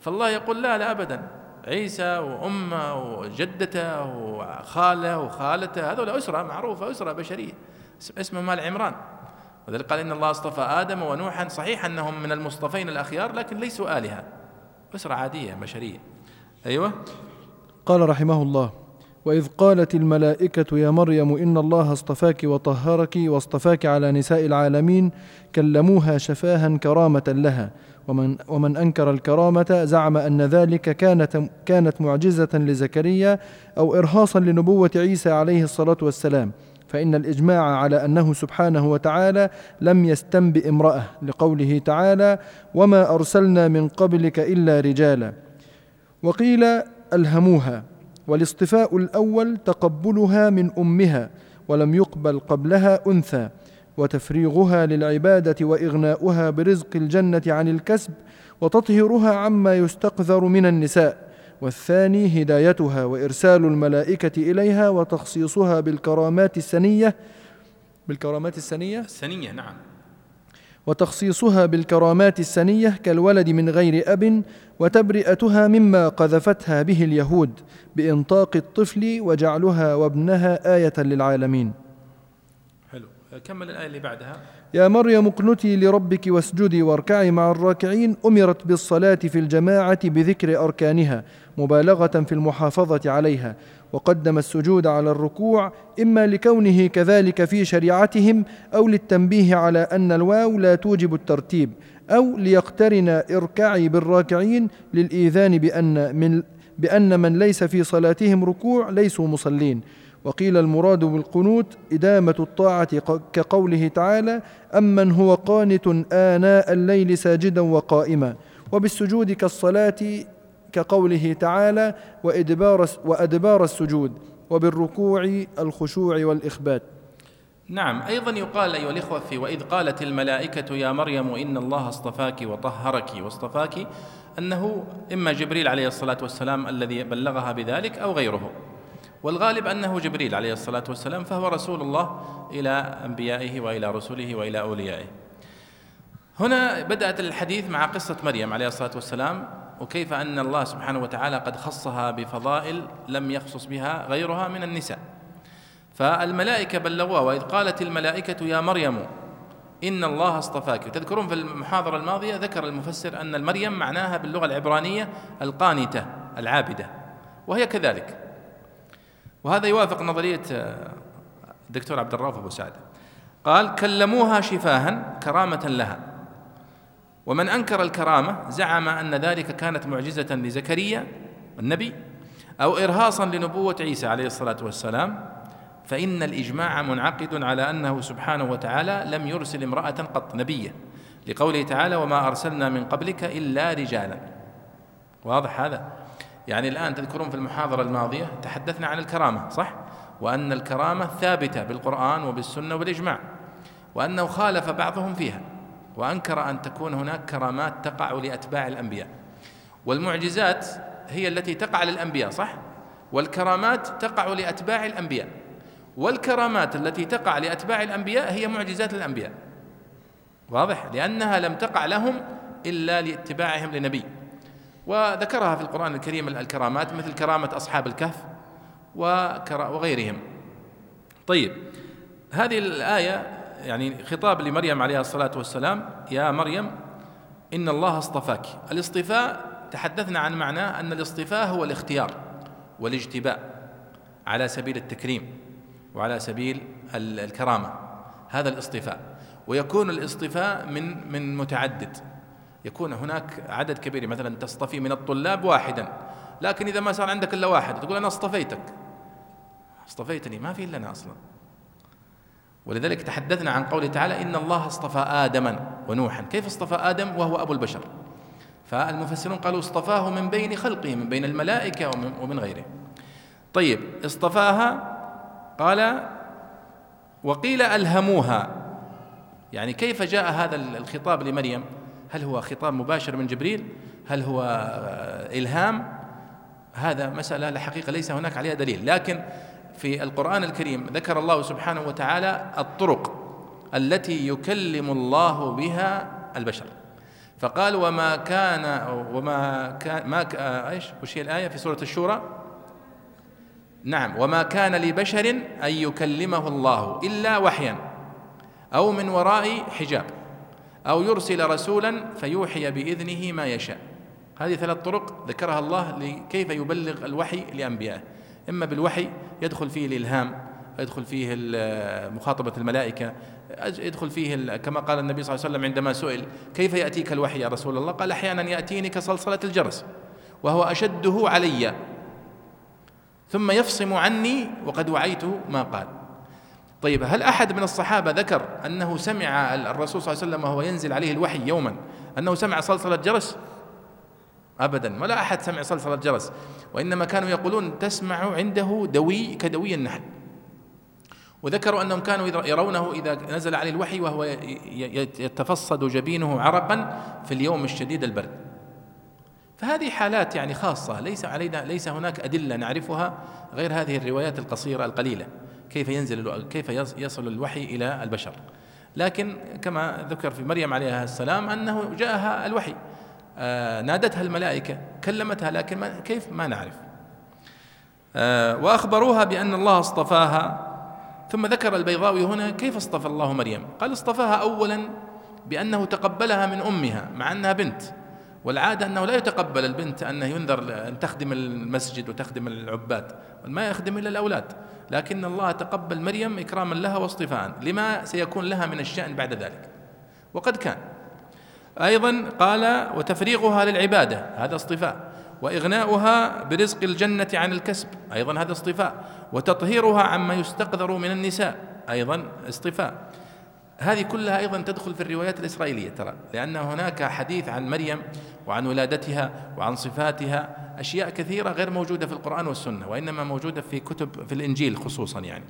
فالله يقول لا لا أبدا. عيسى وأمه وجدته وخاله وخالته هذول أسرة معروفة أسرة بشرية. اسم- اسمه مال عمران. وذلك قال إن الله اصطفى آدم ونوحا. صحيح أنهم من المصطفين الأخيار لكن ليسوا آلهة. أسرة عادية بشرية. أيوة. قال رحمه الله وإذ قالت الملائكة يا مريم إن الله اصطفاك وطهرك واصطفاك على نساء العالمين كلموها شفاها كرامة لها. ومن, ومن أنكر الكرامة زعم أن ذلك كانت كانت معجزة لزكريا أو ارهاصا لنبوة عيسى عليه الصلاة والسلام. فإن الإجماع على أنه سبحانه وتعالى لم يستنبئ امرأة لقوله تعالى وما أرسلنا من قبلك إلا رجالا. وقيل ألهموها. والاصطفاء الأول تقبلها من أمها ولم يقبل قبلها أنثى وتفريغها للعبادة وإغناؤها برزق الجنة عن الكسب وتطهيرها عما يستقذر من النساء. والثاني هدايتها وإرسال الملائكة إليها وتخصيصها بالكرامات السنية بالكرامات السنية؟ السنية نعم. وتخصيصها بالكرامات السنية كالولد من غير أب وتبرئتها مما قذفتها به اليهود بإنطاق الطفل وجعلها وابنها آية للعالمين. حلو. كمل الآية اللي بعدها. يا مريم اقنتي لربك واسجدي واركعي مع الراكعين أمرت بالصلاة في الجماعة بذكر أركانها. مبالغة في المحافظة عليها وقدم السجود على الركوع إما لكونه كذلك في شريعتهم أو للتنبيه على أن الواو لا توجب الترتيب أو ليقترن اركعي بالراكعين للإيذان بأن من بأن من ليس في صلاتهم ركوع ليسوا مصلين. وقيل المراد بالقنوت إدامة الطاعة كقوله تعالى أمن هو قانت آناء الليل ساجدا وقائما. وبالسجود كالصلاة كقوله تعالى وإدبار, وأدبار السجود وبالركوع الخشوع والإخبات. نعم أيضا يقال أيها الإخوة في وإذ قالت الملائكة يا مريم إن الله اصطفاك وطهرك واصطفاك أنه إما جبريل عليه الصلاة والسلام الذي بلغها بذلك أو غيره. والغالب أنه جبريل عليه الصلاة والسلام فهو رسول الله إلى أنبيائه وإلى رسله وإلى أوليائه. هنا بدأت الحديث مع قصة مريم عليه الصلاة والسلام. وكيف أن الله سبحانه وتعالى قد خصها بفضائل لم يخصص بها غيرها من النساء. فالملائكة بلغوها وإذ قالت الملائكة يا مريم إن الله اصطفاك. تذكرون في المحاضرة الماضية ذكر المفسر أن المريم معناها باللغة العبرانية القانتة العابدة وهي كذلك. وهذا يوافق نظرية الدكتور عبد الرؤوف أبو سعد. قال كلموها شفاها كرامة لها. ومن أنكر الكرامة زعم أن ذلك كانت معجزة لزكريا النبي أو إرهاصا لنبوة عيسى عليه الصلاة والسلام فإن الإجماع منعقد على أنه سبحانه وتعالى لم يرسل امرأة قط نبية لقوله تعالى وما أرسلنا من قبلك إلا رجالا واضح هذا؟ يعني الآن تذكرون في المحاضرة الماضية تحدثنا عن الكرامة صح؟ وأن الكرامة ثابتة بالقرآن وبالسنة وبالإجماع وأنه خالف بعضهم فيها. وأنكر أن تكون هناك كرامات تقع لأتباع الأنبياء. والمعجزات هي التي تقع للأنبياء صح؟ والكرامات تقع لأتباع الأنبياء. والكرامات التي تقع لأتباع الأنبياء هي معجزات الأنبياء. واضح؟ لأنها لم تقع لهم إلا لاتباعهم لنبي. وذكرها في القرآن الكريم الكرامات مثل كرامة أصحاب الكهف وغيرهم. طيب هذه الآية يعني خطاب لمريم عليها الصلاة والسلام يا مريم إن الله اصطفاك. الاصطفاء تحدثنا عن معناه أن الاصطفاء هو الاختيار والاجتباء على سبيل التكريم وعلى سبيل الكرامة. هذا الاصطفاء. ويكون الاصطفاء من من متعدد. يكون هناك عدد كبير مثلا تصطفي من الطلاب واحدا. لكن إذا ما صار عندك إلا واحد تقول أنا اصطفيتك. اصطفيتني ما في إلا أنا أصلا. ولذلك تحدثنا عن قوله تعالى إن الله اصطفى آدما ونوحا. كيف اصطفى آدم وهو أبو البشر؟ فالمفسرون قالوا اصطفاه من بين خلقه من بين الملائكة ومن, غيره. طيب اصطفاها قال وقيل ألهموها. يعني كيف جاء هذا الخطاب لمريم؟ هل هو خطاب مباشر من جبريل؟ هل هو إلهام؟ هذا مسألة الحقيقة ليس هناك عليها دليل. لكن في القرآن الكريم ذكر الله سبحانه وتعالى الطرق التي يكلم الله بها البشر. فقال وما كان وما كان ما إيش؟ وش هي الآية في سورة الشورى؟ نعم وما كان لبشر أن يكلمه الله إلا وحيا أو من وراء حجاب أو يرسل رسولا فيوحي بإذنه ما يشاء. هذه ثلاث طرق ذكرها الله لكيف يبلغ الوحي لأنبيائه. إما بالوحي يدخل فيه الإلهام يدخل فيه مخاطبة الملائكة يدخل فيه كما قال النبي صلى الله عليه وسلم عندما سئل كيف يأتيك الوحي يا رسول الله؟ قال أحيانا يأتيني كصلصلة الجرس وهو أشده علي ثم يفصم عني وقد وعيته ما قال. طيب هل أحد من الصحابة ذكر أنه سمع الرسول صلى الله عليه وسلم وهو ينزل عليه الوحي يوما أنه سمع صلصلة جرس أبدا. ولا أحد سمع صلصلة جرس وإنما كانوا يقولون تسمع عنده دوي كدوي النحل. وذكروا أنهم كانوا يرونه إذا نزل عليه الوحي وهو يتفصد جبينه عرقا في اليوم الشديد البرد. فهذه حالات يعني خاصة. ليس علينا ليس هناك أدلة نعرفها غير هذه الروايات القصيرة القليلة. كيف ينزل كيف يصل الوحي إلى البشر. لكن كما ذكر في مريم عليها السلام أنه جاءها الوحي. نادتها الملائكة كلمتها لكن ما كيف؟ ما نعرف. آه وأخبروها بأن الله اصطفاها. ثم ذكر البيضاوي هنا كيف اصطفى الله مريم؟ قال اصطفاها أولا بأنه تقبلها من أمها مع أنها بنت. والعادة أنه لا يتقبل البنت أنه ينذر أن تخدم المسجد وتخدم العباد ما يخدم إلا الأولاد. لكن الله تقبل مريم إكراما لها واصطفاء. لما سيكون لها من الشأن بعد ذلك؟ وقد كان. أيضا قال وتفريغها للعبادة هذا اصطفاء. وإغناؤها برزق الجنة عن الكسب أيضا هذا اصطفاء. وتطهيرها عما يستقذر من النساء أيضا اصطفاء. هذه كلها أيضا تدخل في الروايات الإسرائيلية ترى لأن هناك حديث عن مريم وعن ولادتها وعن صفاتها أشياء كثيرة غير موجودة في القرآن والسنة وإنما موجودة في كتب في الإنجيل خصوصا يعني.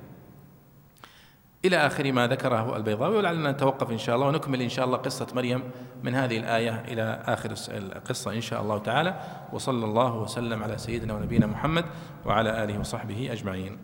إلى آخر ما ذكره البيضاوي ولعلنا نتوقف إن شاء الله ونكمل إن شاء الله قصة مريم من هذه الآية إلى آخر القصة إن شاء الله تعالى. وصلى الله وسلم على سيدنا ونبينا محمد وعلى آله وصحبه أجمعين.